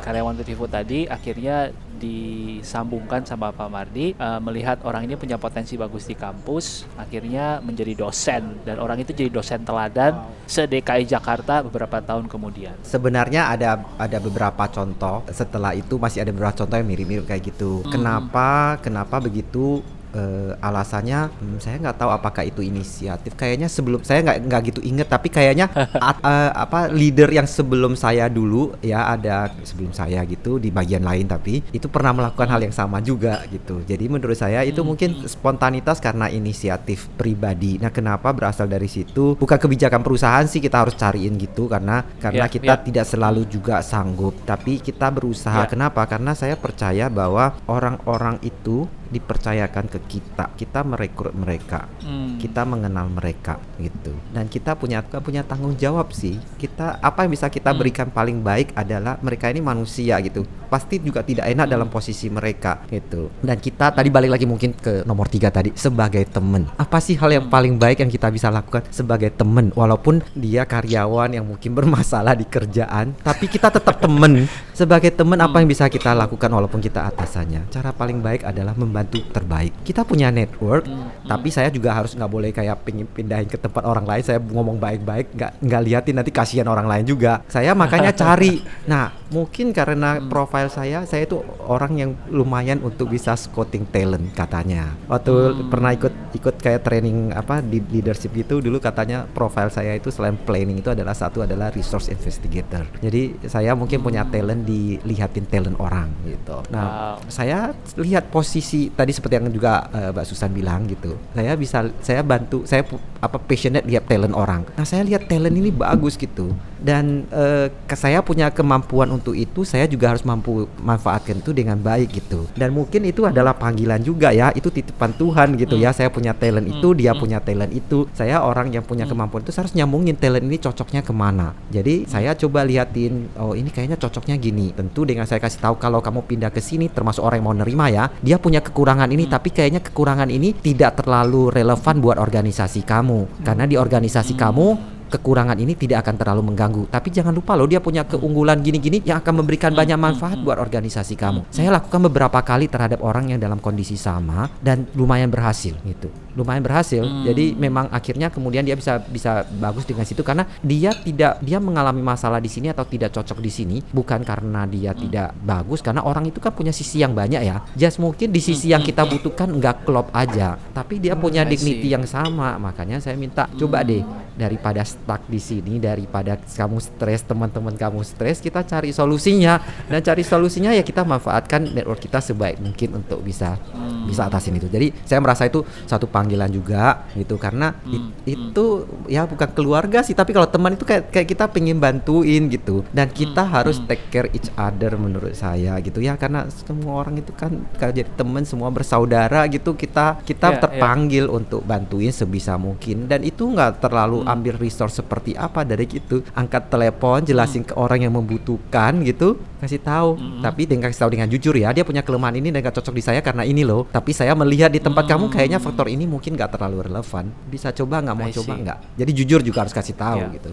Speaker 4: karyawan Nutrifood tadi akhirnya disambungkan sama Pak Mardi eh, melihat orang ini punya potensi bagus di kampus, akhirnya menjadi dosen dan orang itu jadi dosen teladan se-DKI Jakarta beberapa tahun kemudian.
Speaker 2: Sebenarnya ada ada beberapa contoh. Setelah itu masih ada beberapa contoh yang mirip-mirip kayak gitu. Kenapa kenapa begitu? Eh, alasannya hmm, saya nggak tahu apakah itu inisiatif. Kayaknya sebelum saya nggak nggak gitu inget, tapi kayaknya [LAUGHS] at- eh, apa leader yang sebelum saya dulu ya ada sebelum saya gitu di bagian lain tapi itu pernah melakukan hal yang sama juga gitu. Jadi menurut saya itu mungkin spontanitas karena inisiatif pribadi. Nah kenapa berasal dari situ? Bukan kebijakan perusahaan sih kita harus cariin gitu karena karena
Speaker 4: Ya,
Speaker 2: kita
Speaker 4: ya.
Speaker 2: tidak selalu juga sanggup, tapi kita berusaha.
Speaker 4: Ya.
Speaker 2: Kenapa? Karena saya percaya bahwa orang-orang itu dipercayakan ke kita. Kita merekrut mereka.
Speaker 4: Hmm.
Speaker 2: Kita mengenal mereka gitu. Dan kita punya punya tanggung jawab sih. Kita apa yang bisa kita
Speaker 4: Hmm.
Speaker 2: berikan paling baik adalah mereka ini manusia gitu. Pasti juga tidak enak
Speaker 4: Hmm.
Speaker 2: dalam posisi mereka gitu. Dan kita tadi balik lagi mungkin ke nomor tiga tadi sebagai teman. Apa sih hal yang
Speaker 4: Hmm.
Speaker 2: paling baik yang kita bisa lakukan sebagai teman walaupun dia karyawan yang mungkin bermasalah di kerjaan, tapi kita tetap teman. [LAUGHS] Sebagai teman apa
Speaker 4: Hmm.
Speaker 2: yang bisa kita lakukan walaupun kita atasannya? Cara paling baik adalah membantu terbaik. Kita punya network,
Speaker 4: Hmm.
Speaker 2: tapi saya juga harus nggak boleh kayak pingin pindahin ke tempat orang lain. Saya ngomong baik-baik, nggak nggak liatin nanti kasihan orang lain juga. Saya makanya [LAUGHS] cari. Nah, mungkin karena
Speaker 4: Hmm.
Speaker 2: profile saya, saya itu orang yang lumayan untuk bisa scouting talent katanya. Waktu
Speaker 4: Hmm.
Speaker 2: pernah ikut ikut kayak training apa di leadership gitu dulu katanya profile saya itu selain planning itu adalah satu adalah resource investigator. Jadi saya mungkin punya talent dilihatin talent orang gitu. Nah,
Speaker 4: Wow.
Speaker 2: saya lihat posisi tadi seperti yang juga eh, Mbak Susan bilang gitu. Saya bisa saya bantu saya apa passionate lihat talent orang. Nah, saya lihat talent ini bagus gitu. Dan eh, ke saya punya kemampuan untuk itu, saya juga harus mampu manfaatkan itu dengan baik gitu. Dan mungkin itu adalah panggilan juga ya, itu titipan Tuhan gitu ya. Saya punya talent itu, dia punya talent itu. Saya orang yang punya kemampuan itu saya harus nyambungin talent ini cocoknya ke mana. Jadi saya coba liatin, oh ini kayaknya cocoknya gini. Tentu dengan saya kasih tahu kalau kamu pindah ke sini, termasuk orang yang mau nerima ya, dia punya kekurangan ini, tapi kayaknya kekurangan ini tidak terlalu relevan buat organisasi kamu. Karena di organisasi kamu kekurangan ini tidak akan terlalu mengganggu. Tapi jangan lupa loh dia punya keunggulan gini-gini yang akan memberikan banyak manfaat buat organisasi kamu. Saya lakukan beberapa kali terhadap orang yang dalam kondisi sama dan lumayan berhasil gitu. Lumayan berhasil. Jadi memang akhirnya kemudian dia bisa bisa bagus dengan situ karena dia tidak dia mengalami masalah di sini atau tidak cocok di sini bukan karena dia tidak bagus karena orang itu kan punya sisi yang banyak ya. Just mungkin di sisi yang kita butuhkan nggak klop aja, tapi dia punya
Speaker 4: I
Speaker 2: dignity yang sama. Makanya saya minta coba deh daripada stuck di sini, daripada kamu stres, teman-teman kamu stres, kita cari solusinya dan cari solusinya ya kita manfaatkan network kita sebaik mungkin untuk bisa bisa atasin itu. Jadi saya merasa itu satu panggilan juga gitu. Karena it- itu ya bukan keluarga sih, tapi kalau teman itu kayak kayak kita pengen bantuin gitu. Dan kita harus take care each other menurut saya gitu. Ya karena semua orang itu kan kalau jadi teman semua bersaudara gitu kita kita
Speaker 4: Ya, ya.
Speaker 2: terpanggil untuk bantuin sebisa mungkin. Dan itu nggak terlalu ambil resource seperti apa dari gitu angkat telepon jelasin ke orang yang membutuhkan gitu. Kasih tahu. Tapi dengan kasih tahu dengan jujur ya dia punya kelemahan ini dan gak cocok di saya karena ini loh. Tapi saya melihat di tempat kamu kayaknya faktor ini mungkin nggak terlalu relevan bisa coba nggak mau
Speaker 4: I
Speaker 2: coba nggak? Jadi jujur juga harus kasih tahu
Speaker 4: Ya.
Speaker 2: gitu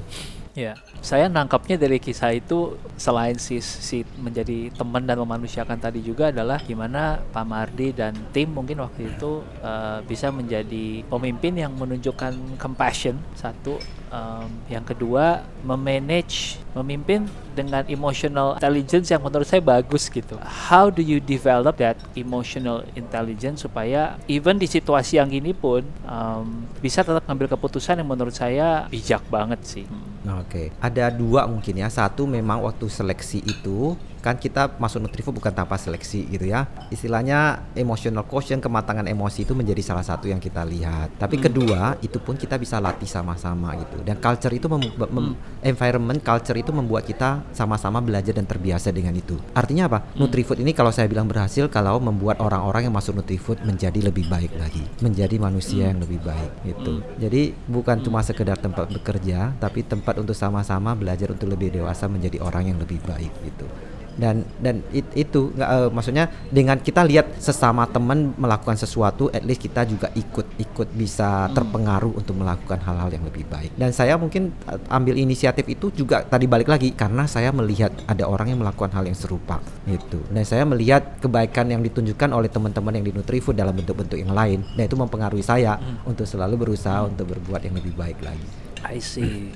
Speaker 4: Ya, saya nangkapnya dari kisah itu selain si, si menjadi teman dan memanusiakan tadi juga adalah gimana Pak Mardi dan tim mungkin waktu itu eh, bisa menjadi pemimpin yang menunjukkan compassion satu, Em, yang kedua memanage memimpin dengan emotional intelligence yang menurut saya bagus gitu. How do you develop that emotional intelligence supaya even di situasi yang gini pun em, bisa tetap ngambil keputusan yang menurut saya bijak banget sih.
Speaker 2: Nah, Oke, ada dua mungkin ya. Satu memang waktu seleksi itu kan kita masuk Nutrifu bukan tanpa seleksi gitu ya. Istilahnya emotional quotient, kematangan emosi itu menjadi salah satu yang kita lihat. Tapi kedua, itu pun kita bisa latih sama-sama gitu. Dan culture itu mem- mem- environment culture itu membuat kita sama-sama belajar dan terbiasa dengan itu. Artinya apa? Nutrifood ini kalau saya bilang berhasil kalau membuat orang-orang yang masuk Nutrifood menjadi lebih baik lagi, menjadi manusia yang lebih baik gitu. Jadi bukan cuma sekedar tempat bekerja, tapi tempat untuk sama-sama belajar untuk lebih dewasa menjadi orang yang lebih baik gitu. Dan dan it- itu nggak eh, maksudnya dengan kita lihat sesama teman melakukan sesuatu, at least kita juga ikut ikut bisa terpengaruh untuk melakukan hal-hal yang lebih baik. Dan saya mungkin eh, ambil inisiatif itu juga tadi balik lagi karena saya melihat ada orang yang melakukan hal yang serupa gitu. Dan saya melihat kebaikan yang ditunjukkan oleh teman-teman yang di Nutrifood dalam bentuk-bentuk yang lain. Dan itu mempengaruhi saya untuk selalu berusaha untuk berbuat yang lebih baik lagi.
Speaker 4: I see.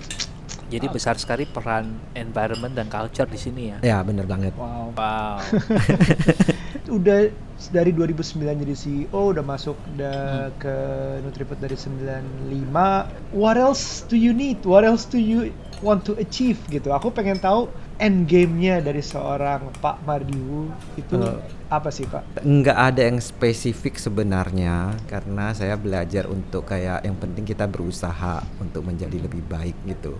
Speaker 4: Jadi besar sekali peran environment dan culture di sini ya.
Speaker 2: Ya bener banget.
Speaker 3: Wow.
Speaker 4: Wow. [LAUGHS]
Speaker 3: Udah dari 2009 jadi CEO, udah masuk udah ke Nutriput dari 95. What else do you need? What else do you want to achieve gitu? Aku pengen tahu end game-nya dari seorang Pak Mardiwu itu
Speaker 2: Eh.
Speaker 3: apa sih Pak?
Speaker 2: nggak ada yang spesifik sebenarnya karena saya belajar untuk kayak yang penting kita berusaha untuk menjadi lebih baik gitu.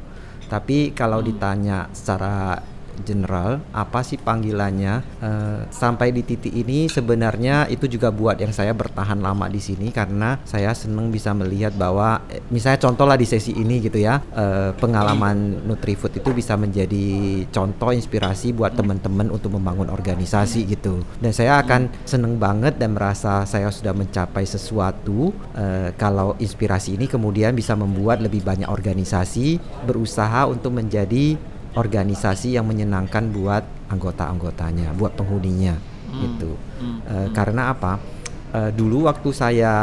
Speaker 2: Tapi kalau ditanya secara general apa sih panggilannya? Eh, sampai di titik ini sebenarnya itu juga buat yang saya bertahan lama di sini karena saya seneng bisa melihat bahwa eh, misalnya contoh lah di sesi ini gitu ya eh, pengalaman Nutrifood itu bisa menjadi contoh inspirasi buat teman-teman untuk membangun organisasi gitu. Dan saya akan seneng banget dan merasa saya sudah mencapai sesuatu eh, kalau inspirasi ini kemudian bisa membuat lebih banyak organisasi berusaha untuk menjadi organisasi yang menyenangkan buat anggota-anggotanya, buat penghuninya gitu. Eh, karena apa? Eh, dulu waktu saya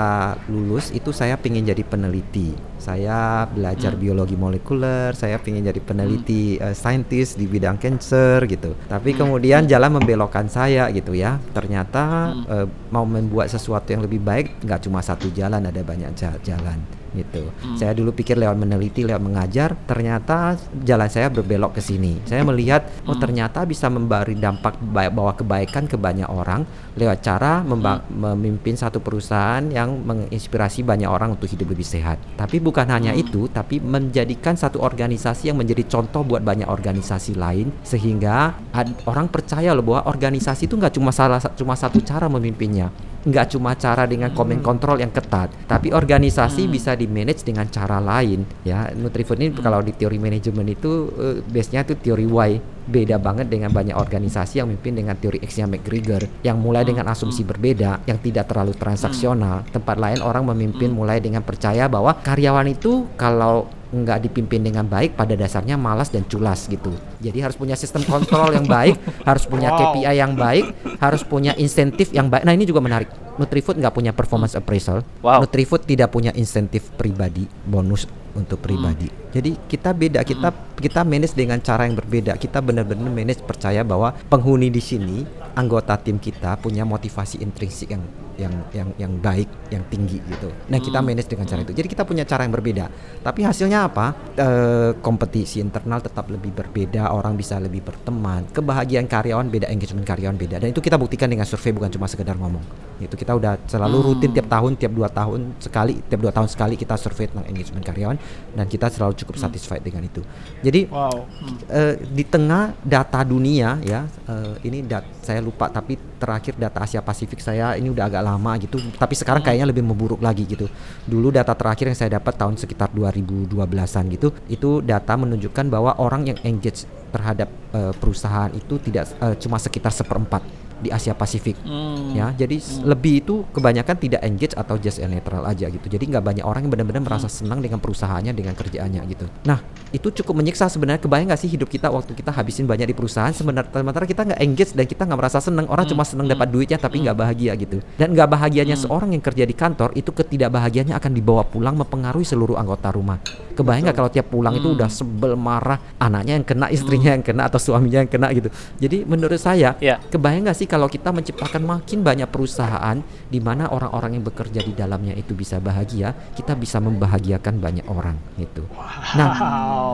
Speaker 2: lulus itu saya pengen jadi peneliti. Saya belajar biologi molekuler, saya pengen jadi peneliti eh, saintis di bidang cancer gitu. Tapi kemudian jalan membelokkan saya gitu ya. Ternyata eh, mau membuat sesuatu yang lebih baik nggak cuma satu jalan, ada banyak ja- jalan gitu. Saya dulu pikir lewat meneliti, lewat mengajar, ternyata jalan saya berbelok ke sini. Saya melihat oh ternyata bisa memberi dampak ba- bawa kebaikan ke banyak orang lewat cara memba- memimpin satu perusahaan yang menginspirasi banyak orang untuk hidup lebih sehat. Tapi bukan hanya itu, tapi menjadikan satu organisasi yang menjadi contoh buat banyak organisasi lain sehingga ad- orang percaya loh bahwa organisasi itu nggak cuma salah cuma satu cara memimpinnya. Nggak cuma cara dengan komen kontrol yang ketat, tapi organisasi bisa di manage dengan cara lain. Ya, Nutrifood ini kalau di teori manajemen itu eh, base-nya itu teori Y, beda banget dengan banyak organisasi yang memimpin dengan teori X-nya McGregor, yang mulai dengan asumsi berbeda, yang tidak terlalu transaksional. Tempat lain orang memimpin mulai dengan percaya bahwa karyawan itu kalau nggak dipimpin dengan baik pada dasarnya malas dan culas gitu. Jadi harus punya sistem kontrol yang baik, [LAUGHS] harus punya
Speaker 3: Wow.
Speaker 2: KPI yang baik, harus punya insentif yang baik. Nah ini juga menarik. Nutrifood nggak punya performance appraisal.
Speaker 4: Wow.
Speaker 2: Nutrifood tidak punya insentif pribadi, bonus untuk pribadi. Jadi kita beda, kita kita manage dengan cara yang berbeda. Kita benar-benar manage percaya bahwa penghuni di sini, anggota tim kita punya motivasi intrinsik yang yang yang yang baik, yang tinggi gitu. Nah kita manage dengan cara itu. Jadi kita punya cara yang berbeda. Tapi hasilnya apa? Eh, kompetisi internal tetap lebih berbeda. Orang bisa lebih berteman. Kebahagiaan karyawan beda, engagement karyawan beda. Dan itu kita buktikan dengan survei bukan cuma sekedar ngomong. Itu kita udah selalu rutin tiap tahun, tiap dua tahun sekali, tiap dua tahun sekali kita survei tentang engagement karyawan dan kita selalu cukup satisfied dengan itu. Jadi
Speaker 3: Wow.
Speaker 2: eh, di tengah data dunia ya eh, ini dat saya lupa tapi terakhir data Asia Pasifik saya ini udah agak lama gitu tapi sekarang kayaknya lebih memburuk lagi gitu. Dulu data terakhir yang saya dapat tahun sekitar 2012an gitu itu data menunjukkan bahwa orang yang engage terhadap eh, perusahaan itu tidak eh, cuma sekitar seperempat di Asia Pasifik.
Speaker 4: Hmm.
Speaker 2: ya jadi s- lebih itu kebanyakan tidak engage atau just and netral aja gitu. Jadi nggak banyak orang yang benar-benar merasa senang dengan perusahaannya dengan kerjaannya gitu. Nah itu cukup menyiksa sebenarnya. Kebayang nggak sih hidup kita waktu kita habisin banyak di perusahaan sebenarnya sementara kita nggak engage dan kita nggak merasa senang. Orang cuma senang dapat duitnya tapi nggak bahagia gitu. Dan nggak bahagianya seorang yang kerja di kantor itu ketidakbahagiaannya akan dibawa pulang mempengaruhi seluruh anggota rumah. Kebayang nggak kalau tiap pulang itu udah sebel marah anaknya yang kena istrinya yang kena atau suaminya yang kena gitu. Jadi menurut saya
Speaker 4: Ya.
Speaker 2: Kebayang nggak sih kalau kita menciptakan makin banyak perusahaan di mana orang-orang yang bekerja di dalamnya itu bisa bahagia, kita bisa membahagiakan banyak orang gitu. Nah,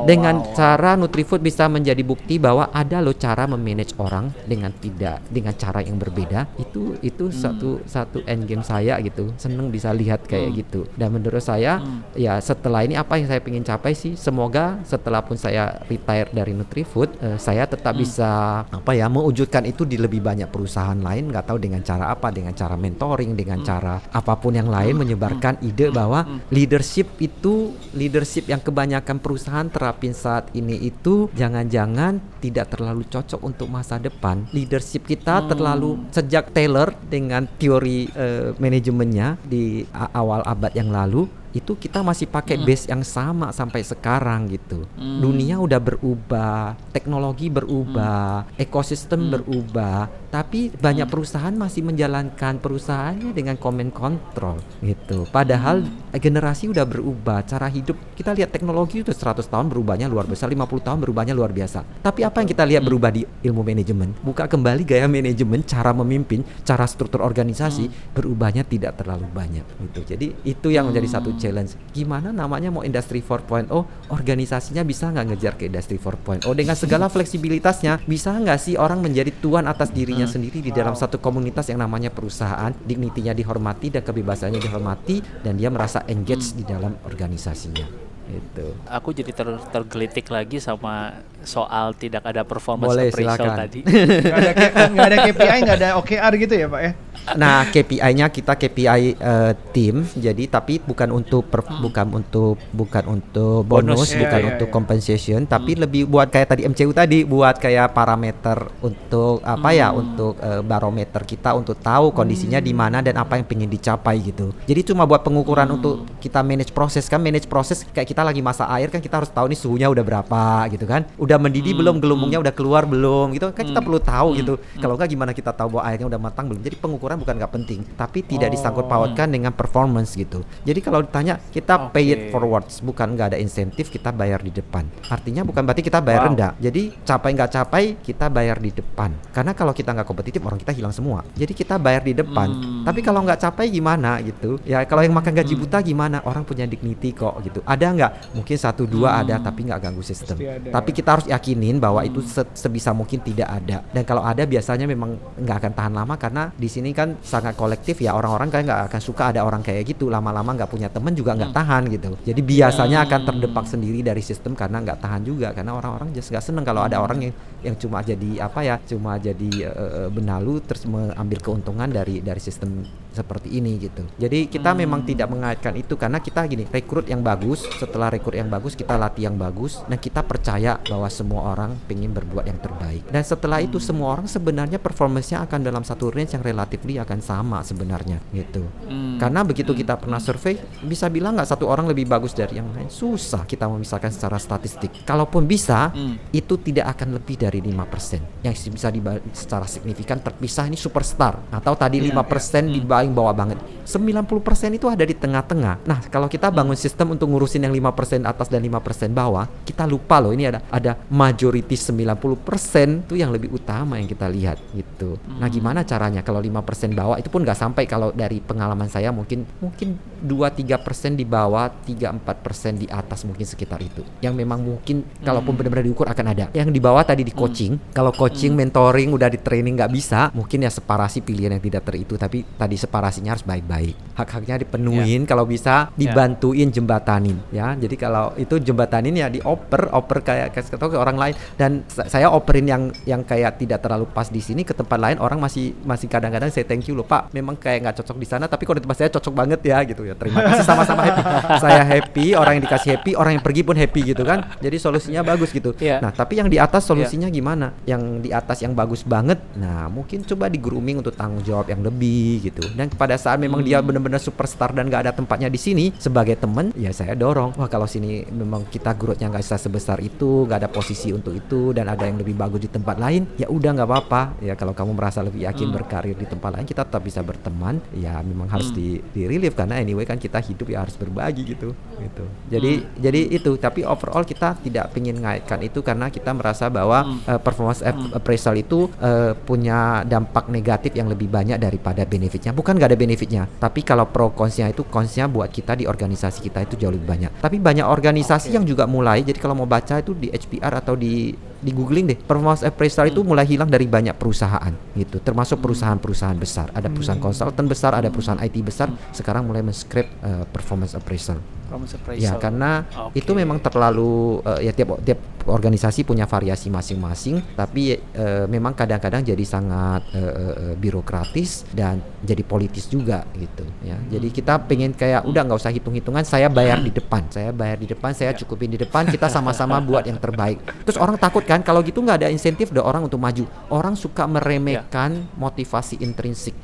Speaker 2: dengan
Speaker 3: wow.
Speaker 2: cara Nutrifood bisa menjadi bukti bahwa ada loh cara memanage orang dengan tidak dengan cara yang berbeda. Itu itu satu satu end game saya gitu. Seneng bisa lihat kayak gitu. Dan menurut saya ya setelah ini apa yang saya ingin capai sih semoga setelah pun saya retire dari Nutrifood eh, saya tetap bisa apa ya mewujudkan itu di lebih banyak perusahaan lain nggak tahu dengan cara apa dengan cara mentoring dengan cara apa pun yang lain menyebarkan ide bahwa leadership itu leadership yang kebanyakan perusahaan terapin saat ini itu jangan-jangan tidak terlalu cocok untuk masa depan. Leadership kita terlalu sejak Taylor dengan teori eh, manajemennya di awal abad yang lalu itu kita masih pakai base yang sama sampai sekarang gitu. Dunia udah berubah, teknologi berubah, ekosistem berubah, tapi banyak perusahaan masih menjalankan perusahaannya dengan command control gitu. Padahal generasi udah berubah, cara hidup kita lihat teknologi itu 100 tahun berubahnya luar biasa, 50 tahun berubahnya luar biasa. Tapi apa yang kita lihat berubah di ilmu manajemen? Buka kembali gaya manajemen, cara memimpin, cara struktur organisasi berubahnya tidak terlalu banyak gitu. Jadi itu yang menjadi satu challenge. Gimana namanya mau industri 4.0 organisasinya bisa nggak ngejar ke industri 4.0 dengan segala fleksibilitasnya bisa nggak sih orang menjadi tuan atas dirinya sendiri di dalam satu komunitas yang namanya perusahaan dignitinya dihormati dan kebebasannya dihormati dan dia merasa engage di dalam organisasinya itu
Speaker 4: Aku jadi ter- tergelitik lagi sama soal tidak ada performance
Speaker 2: Boleh,
Speaker 4: appraisal
Speaker 2: silakan.
Speaker 4: tadi.
Speaker 3: Nggak ada, K- nggak ada KPI, nggak ada OKR gitu ya Pak ya?
Speaker 2: Nah, KPI-nya kita KPI eh, tim, jadi tapi bukan untuk per- bukan untuk bukan untuk bonus,
Speaker 4: Bonus.
Speaker 3: Iya,
Speaker 2: bukan
Speaker 3: iya,
Speaker 2: untuk
Speaker 3: iya.
Speaker 2: compensation, tapi lebih buat kayak tadi MCU tadi, buat kayak parameter untuk apa ya, untuk eh, barometer kita untuk tahu kondisinya di mana dan apa yang pengen dicapai gitu. Jadi cuma buat pengukuran untuk kita manage proses kan, manage proses kayak kita lagi masak air kan kita harus tahu nih suhunya udah berapa gitu kan, udah mendidih belum, gelembungnya udah keluar belum gitu kan kita perlu tahu gitu. Kalau nggak gimana kita tahu bahwa airnya udah matang belum? Jadi pengukuran bukan nggak penting, tapi tidak disangkut pautkan dengan performance gitu. Jadi kalau ditanya kita pay it forwards, bukan nggak ada insentif kita bayar di depan. Artinya bukan berarti kita bayar
Speaker 4: Wow.
Speaker 2: rendah. Jadi capai nggak capai kita bayar di depan. Karena kalau kita nggak kompetitif orang kita hilang semua. Jadi kita bayar di depan.
Speaker 4: Hmm.
Speaker 2: Tapi kalau nggak capai gimana gitu? Ya kalau yang makan gaji buta gimana? Orang punya dignity kok gitu. Ada nggak? Mungkin satu dua ada tapi nggak ganggu sistem. Tapi
Speaker 3: ya.
Speaker 2: kita harus yakinin bahwa itu se- sebisa mungkin tidak ada. Dan kalau ada biasanya memang nggak akan tahan lama karena di sini kan sangat kolektif ya. Orang-orang kan nggak akan suka ada orang kayak gitu. Lama-lama nggak punya teman juga nggak tahan gitu. Jadi biasanya akan terdepak sendiri dari sistem karena nggak tahan juga. Karena orang-orang just nggak seneng kalau ada orang yang yang cuma jadi apa ya cuma jadi eh, benalu terus mengambil keuntungan dari dari sistem seperti ini gitu. Jadi kita memang tidak mengaitkan itu karena kita gini rekrut yang bagus setelah rekrut yang bagus kita latih yang bagus dan kita percaya bahwa semua orang pengen berbuat yang terbaik dan setelah itu semua orang sebenarnya performance-nya akan dalam satu range yang relatif relatively akan sama sebenarnya gitu.
Speaker 4: Hmm.
Speaker 2: Karena begitu kita pernah survei, bisa bilang nggak satu orang lebih bagus dari yang lain? Susah kita memisahkan secara statistik. Kalaupun bisa,
Speaker 4: Hmm.
Speaker 2: itu tidak akan lebih dari 5% yang bisa secara signifikan terpisah ini superstar atau tadi
Speaker 4: Iya,
Speaker 2: 5% di paling bawah banget. 90% itu ada di tengah-tengah. Nah kalau kita bangun sistem untuk ngurusin yang 5% atas dan 5% bawah kita lupa loh ini ada ada majority 90% itu yang lebih utama yang kita lihat gitu. Nah gimana caranya kalau 5% bawah? Itu pun nggak sampai kalau dari pengalaman saya mungkin mungkin 2-3% di bawah 3-4% di atas mungkin sekitar itu. Yang memang mungkin kalaupun benar-benar diukur akan ada. Yang di bawah tadi di coaching kalau coaching mentoring udah di training nggak bisa mungkin ya separasi pilihan yang tidak teritu. Tapi tadi separasinya harus baik-baik. Hak-haknya dipenuhin kalau bisa dibantuin jembatanin ya. Jadi kalau itu jembatanin ya dioper oper kayak kayak ke orang lain. Dan sa- saya operin yang yang kayak tidak terlalu pas di sini ke tempat lain orang masih masih kadang-kadang saya thank you loh pak memang kayak nggak cocok di sana tapi kalau di tempat saya cocok banget ya gitu ya. Terima kasih sama-sama happy. Saya happy orang yang dikasih happy orang yang pergi pun happy gitu kan. Jadi solusinya bagus gitu.
Speaker 4: Iya.
Speaker 2: nah tapi yang di atas solusinya gimana? Yang di atas yang bagus banget nah mungkin coba di grooming untuk tanggung jawab yang lebih gitu. dan pada saat memang dia benar-benar superstar dan nggak ada tempatnya di sini sebagai teman ya saya dorong. Wah kalau sini memang kita growth-nya nggak bisa sebesar itu nggak ada posisi untuk itu dan ada yang lebih bagus di tempat lain ya udah nggak apa-apa. Ya kalau kamu merasa lebih yakin berkarir di tempat lain kita tetap bisa berteman. Ya memang harus di di relieve karena anyway kan kita hidup ya harus berbagi gitu gitu. Jadi jadi itu. Tapi overall kita tidak ingin ngaitkan itu karena kita merasa bahwa eh, performance app- appraisal itu eh, punya dampak negatif yang lebih banyak daripada benefitnya. Bukan nggak ada benefitnya. Tapi kalau pro consnya itu consnya buat kita di organisasi kita itu jauh lebih banyak. Tapi banyak organisasi yang juga mulai jadi kalau mau baca itu di HPR atau di di googling deh performance appraisal itu mulai hilang dari banyak perusahaan gitu. Termasuk perusahaan-perusahaan besar. Ada perusahaan konsultan besar ada perusahaan IT besar sekarang mulai men-script eh, performance appraisal
Speaker 4: Performance
Speaker 2: Ya karena
Speaker 4: Oke.
Speaker 2: itu memang terlalu eh, ya tiap tiap organisasi punya variasi masing-masing tapi eh, memang kadang-kadang jadi sangat eh, eh, birokratis dan jadi politis juga gitu ya. Jadi kita pengen kayak udah nggak usah hitung-hitungan saya bayar di depan. Saya bayar di depan, saya cukupin di depan, kita sama-sama [LAUGHS] buat yang terbaik. Terus orang takut kan kalau gitu nggak ada insentif dari orang untuk maju. Orang suka meremehkan motivasi intrinsik.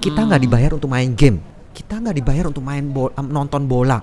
Speaker 2: Kita nggak dibayar untuk main game. Kita nggak dibayar untuk main bola, nonton bola.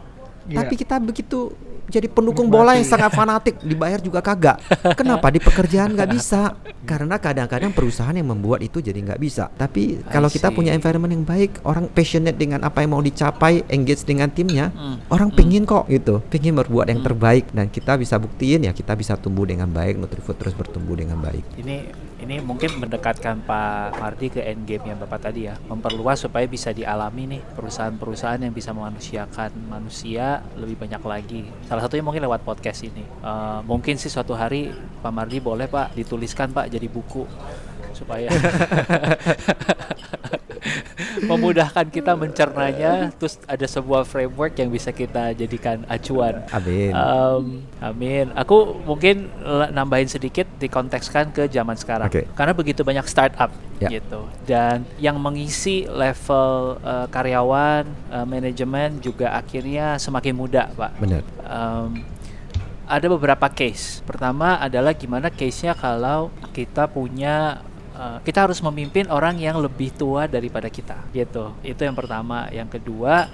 Speaker 3: Iya.
Speaker 2: Tapi kita begitu jadi pendukung bola yang sangat fanatik dibayar juga kagak. Kenapa di pekerjaan nggak bisa? Karena kadang-kadang perusahaan yang membuat itu jadi nggak bisa. Tapi kalau kita punya environment yang baik, orang passionate dengan apa yang mau dicapai, engage dengan timnya,
Speaker 4: Hmm.
Speaker 2: orang pengen kok gitu, pengen berbuat yang terbaik dan kita bisa buktiin ya kita bisa tumbuh dengan baik, Nutrifood terus bertumbuh dengan baik.
Speaker 4: Ini ini mungkin mendekatkan Pak Mardi ke end game yang Bapak tadi ya, memperluas supaya bisa dialami nih perusahaan-perusahaan yang bisa memanusiakan manusia lebih banyak lagi. Salah satunya mungkin lewat podcast ini. Eh, mungkin sih suatu hari Pak Mardi boleh Pak dituliskan Pak jadi buku supaya [LAUGHS] memudahkan kita mencernanya terus ada sebuah framework yang bisa kita jadikan acuan
Speaker 2: Amin.
Speaker 4: Um, amin. Aku mungkin nambahin sedikit dikontekskan ke zaman sekarang.
Speaker 2: Oke.
Speaker 4: Karena begitu banyak startup
Speaker 2: Ya.
Speaker 4: gitu. Dan yang mengisi level uh, karyawan, uh, manajemen juga akhirnya semakin muda, Pak.
Speaker 2: Benar.
Speaker 4: Um, ada beberapa case. Pertama adalah gimana case-nya kalau kita punya uh, kita harus memimpin orang yang lebih tua daripada kita, gitu. Itu yang pertama. Yang kedua,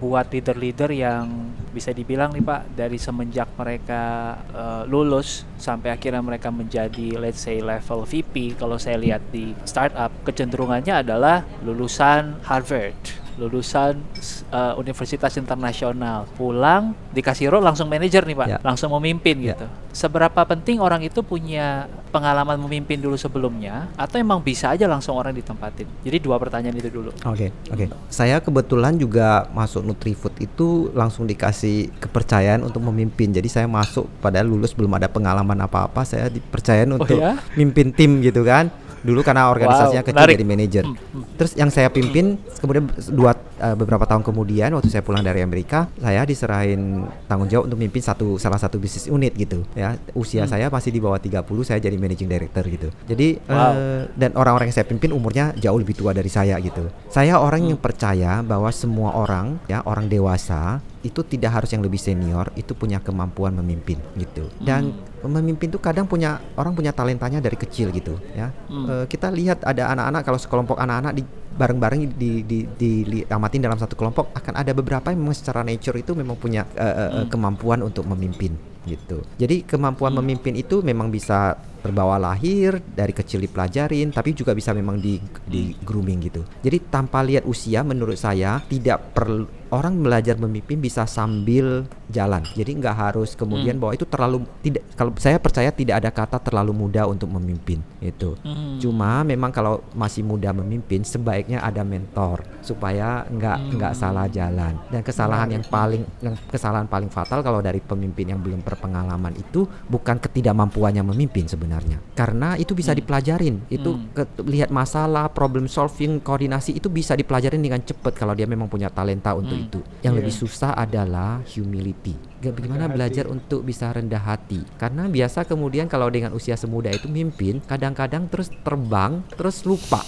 Speaker 4: buat leader-leader yang bisa dibilang nih Pak dari semenjak mereka uh, lulus sampai akhirnya mereka menjadi let's say level VP kalau saya lihat di startup kecenderungannya adalah lulusan Harvard lulusan uh, universitas internasional pulang dikasih role langsung manajer nih pak
Speaker 2: Ya.
Speaker 4: langsung memimpin
Speaker 2: Ya.
Speaker 4: gitu seberapa penting orang itu punya pengalaman memimpin dulu sebelumnya atau emang bisa aja langsung orang ditempatin jadi dua pertanyaan itu dulu
Speaker 2: Oke, oke. Saya kebetulan juga masuk Nutrifood itu langsung dikasih kepercayaan untuk memimpin. Jadi saya masuk padahal lulus belum ada pengalaman apa-apa, saya dipercayain untuk
Speaker 4: ya?
Speaker 2: mimpin tim gitu kan. Dulu karena organisasinya
Speaker 4: Wow,
Speaker 2: kecil
Speaker 4: menarik.
Speaker 2: jadi manajer.
Speaker 4: Hmm, hmm.
Speaker 2: Terus yang saya pimpin kemudian dua eh, beberapa tahun kemudian waktu saya pulang dari Amerika, saya diserahin tanggung jawab untuk memimpin satu salah satu bisnis unit gitu ya. Usia
Speaker 4: Hmm.
Speaker 2: saya masih di bawah 30, saya jadi managing director gitu. Jadi
Speaker 4: Wow.
Speaker 2: eh, dan orang-orang yang saya pimpin umurnya jauh lebih tua dari saya gitu. Saya orang yang percaya bahwa semua orang ya orang dewasa itu tidak harus yang lebih senior itu punya kemampuan memimpin gitu. Dan memimpin tuh kadang punya orang punya talentanya dari kecil gitu ya. Eh, kita lihat ada anak-anak kalau sekelompok anak-anak di bareng-bareng di, di, di, diamatin dalam satu kelompok akan ada beberapa yang memang secara nature itu memang punya eh, eh, eh, kemampuan untuk memimpin gitu. Jadi kemampuan memimpin itu memang bisa terbawa lahir dari kecil dipelajarin tapi juga bisa memang di di grooming gitu. Jadi tanpa lihat usia menurut saya tidak perlu orang belajar memimpin bisa sambil jalan. Jadi nggak harus kemudian bahwa itu terlalu tidak kalau saya percaya tidak ada kata terlalu muda untuk memimpin itu.
Speaker 4: Hmm.
Speaker 2: Cuma memang kalau masih muda memimpin sebaiknya ada mentor supaya nggak nggak salah jalan. Dan kesalahan yang paling yang kesalahan paling fatal kalau dari pemimpin yang belum berpengalaman itu bukan ketidakmampuannya memimpin sebenarnya. Karena itu bisa dipelajarin. Itu ke- lihat masalah, problem solving, koordinasi itu bisa dipelajarin dengan cepat kalau dia memang punya talenta untuk itu. Yang lebih susah adalah humility. Bagaimana belajar untuk bisa rendah hati. Karena biasa kemudian kalau dengan usia semuda itu mimpin, kadang-kadang terus terbang, terus lupa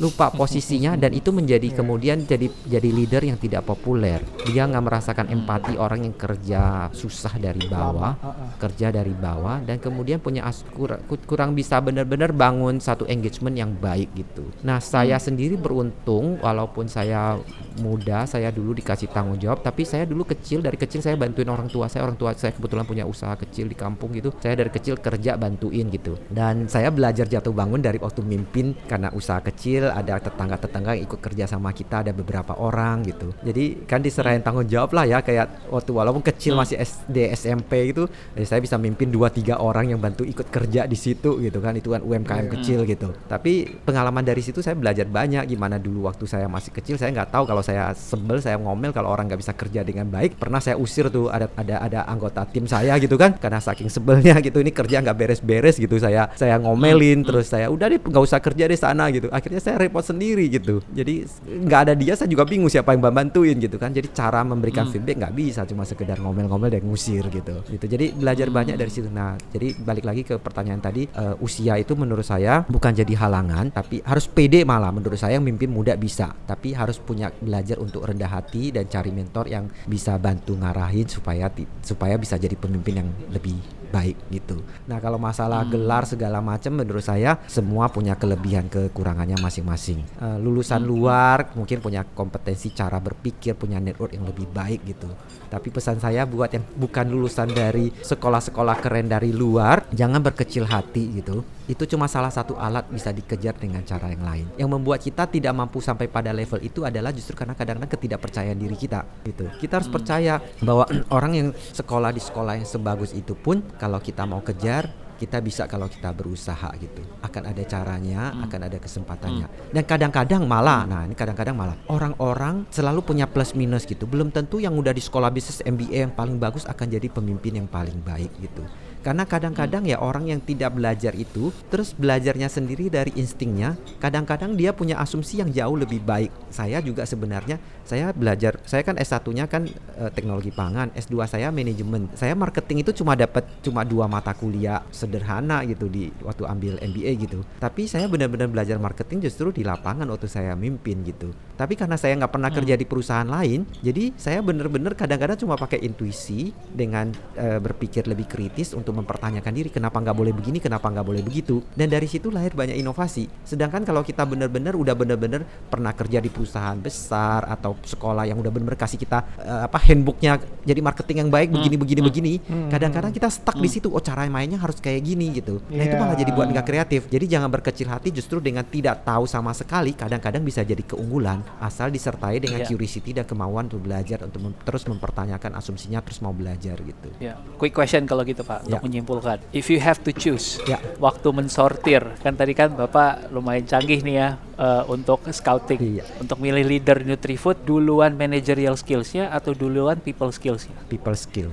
Speaker 2: lupa [LAUGHS] posisinya dan itu menjadi kemudian jadi jadi leader yang tidak populer. Dia nggak merasakan empati orang yang kerja susah dari bawah kerja dari bawah dan kemudian punya as- kur- ku- kurang bisa benar-benar bangun satu engagement yang baik gitu. Nah saya sendiri beruntung walaupun saya muda saya dulu dikasih tanggung jawab tapi saya dulu kecil dari kecil saya bantuin orang tua saya orang tua saya kebetulan punya usaha kecil di kampung gitu saya dari kecil kerja bantuin gitu. Dan saya belajar jatuh bangun dari waktu mimpin karena usaha kecil ada tetangga-tetangga yang ikut kerja sama kita ada beberapa orang gitu. Jadi kan diserahin tanggung jawab lah ya kayak waktu walaupun kecil masih SD SMP gitu eh, saya bisa mimpin dua tiga orang yang bantu ikut kerja di situ gitu kan itu kan UMKM kecil gitu. Tapi pengalaman dari situ saya belajar banyak gimana dulu waktu saya masih kecil saya nggak tahu. Kalau saya sebel saya ngomel kalau orang nggak bisa kerja dengan baik pernah saya usir tuh ada ada ada anggota tim saya gitu kan karena saking sebelnya gitu ini kerja nggak beres-beres gitu saya saya ngomelin terus saya udah deh nggak usah kerja di sana gitu. Akhirnya saya repot sendiri gitu. Jadi nggak ada dia saya juga bingung siapa yang bantuin gitu kan. Jadi cara memberikan feedback nggak bisa cuma sekedar ngomel-ngomel dan ngusir gitu. Gitu. Jadi belajar banyak dari situ. Nah jadi balik lagi ke pertanyaan tadi eh, usia itu menurut saya bukan jadi halangan tapi harus pede malah. Menurut saya yang mimpin muda bisa tapi harus punya belajar untuk rendah hati dan cari mentor yang bisa bantu ngarahin supaya supaya bisa jadi pemimpin yang lebih baik gitu. Nah kalau masalah gelar segala macam menurut saya semua punya kelebihan kekurangannya masing-masing. Eh, lulusan luar mungkin punya kompetensi cara berpikir, punya network yang lebih baik gitu. Tapi pesan saya buat yang bukan lulusan dari sekolah-sekolah keren dari luar, jangan berkecil hati gitu. Itu cuma salah satu alat bisa dikejar dengan cara yang lain. Yang membuat kita tidak mampu sampai pada level itu adalah justru karena kadang-kadang ketidakpercayaan diri kita gitu. Kita harus percaya bahwa [CLEARS THROAT] orang yang sekolah di sekolah yang sebagus itu pun kalau kita mau kejar kita bisa kalau kita berusaha gitu. Akan ada caranya akan ada kesempatannya. Dan kadang-kadang malah nah ini kadang-kadang malah orang-orang selalu punya plus minus gitu. Belum tentu yang udah di sekolah bisnis MBA yang paling bagus akan jadi pemimpin yang paling baik gitu karena kadang-kadang ya orang yang tidak belajar itu terus belajarnya sendiri dari instingnya kadang-kadang dia punya asumsi yang jauh lebih baik. Saya juga sebenarnya saya belajar saya kan S1-nya kan eh, teknologi pangan S2 saya manajemen. Saya marketing itu cuma dapat cuma dua mata kuliah sederhana gitu di waktu ambil MBA gitu. Tapi saya benar-benar belajar marketing justru di lapangan waktu saya mimpin gitu. Tapi karena saya nggak pernah kerja di perusahaan lain jadi saya benar-benar kadang-kadang cuma pakai intuisi dengan eh, berpikir lebih kritis untuk mempertanyakan diri kenapa nggak boleh begini kenapa nggak boleh begitu. Dan dari situ lahir banyak inovasi. Sedangkan kalau kita benar-benar udah benar-benar pernah kerja di perusahaan besar atau sekolah yang udah benar-benar kasih kita eh, apa handbooknya jadi marketing yang baik begini begini begini kadang-kadang kita stuck di situ oh cara mainnya harus kayak gini gitu nah itu malah
Speaker 3: Iya.
Speaker 2: jadi buat nggak kreatif jadi jangan berkecil hati justru dengan tidak tahu sama sekali kadang-kadang bisa jadi keunggulan asal disertai dengan
Speaker 4: Iya.
Speaker 2: curiosity dan kemauan untuk belajar untuk mem- terus mempertanyakan asumsinya terus mau belajar gitu
Speaker 4: Ya, quick question kalau gitu Pak
Speaker 2: Ya.
Speaker 4: untuk menyimpulkan. If you have to choose,
Speaker 2: Ya.
Speaker 4: waktu mensortir kan tadi kan Bapak lumayan canggih nih ya eh, untuk scouting,
Speaker 2: Iya.
Speaker 4: untuk milih leader Nutrifood duluan managerial skillsnya atau duluan people skillsnya?
Speaker 2: people skill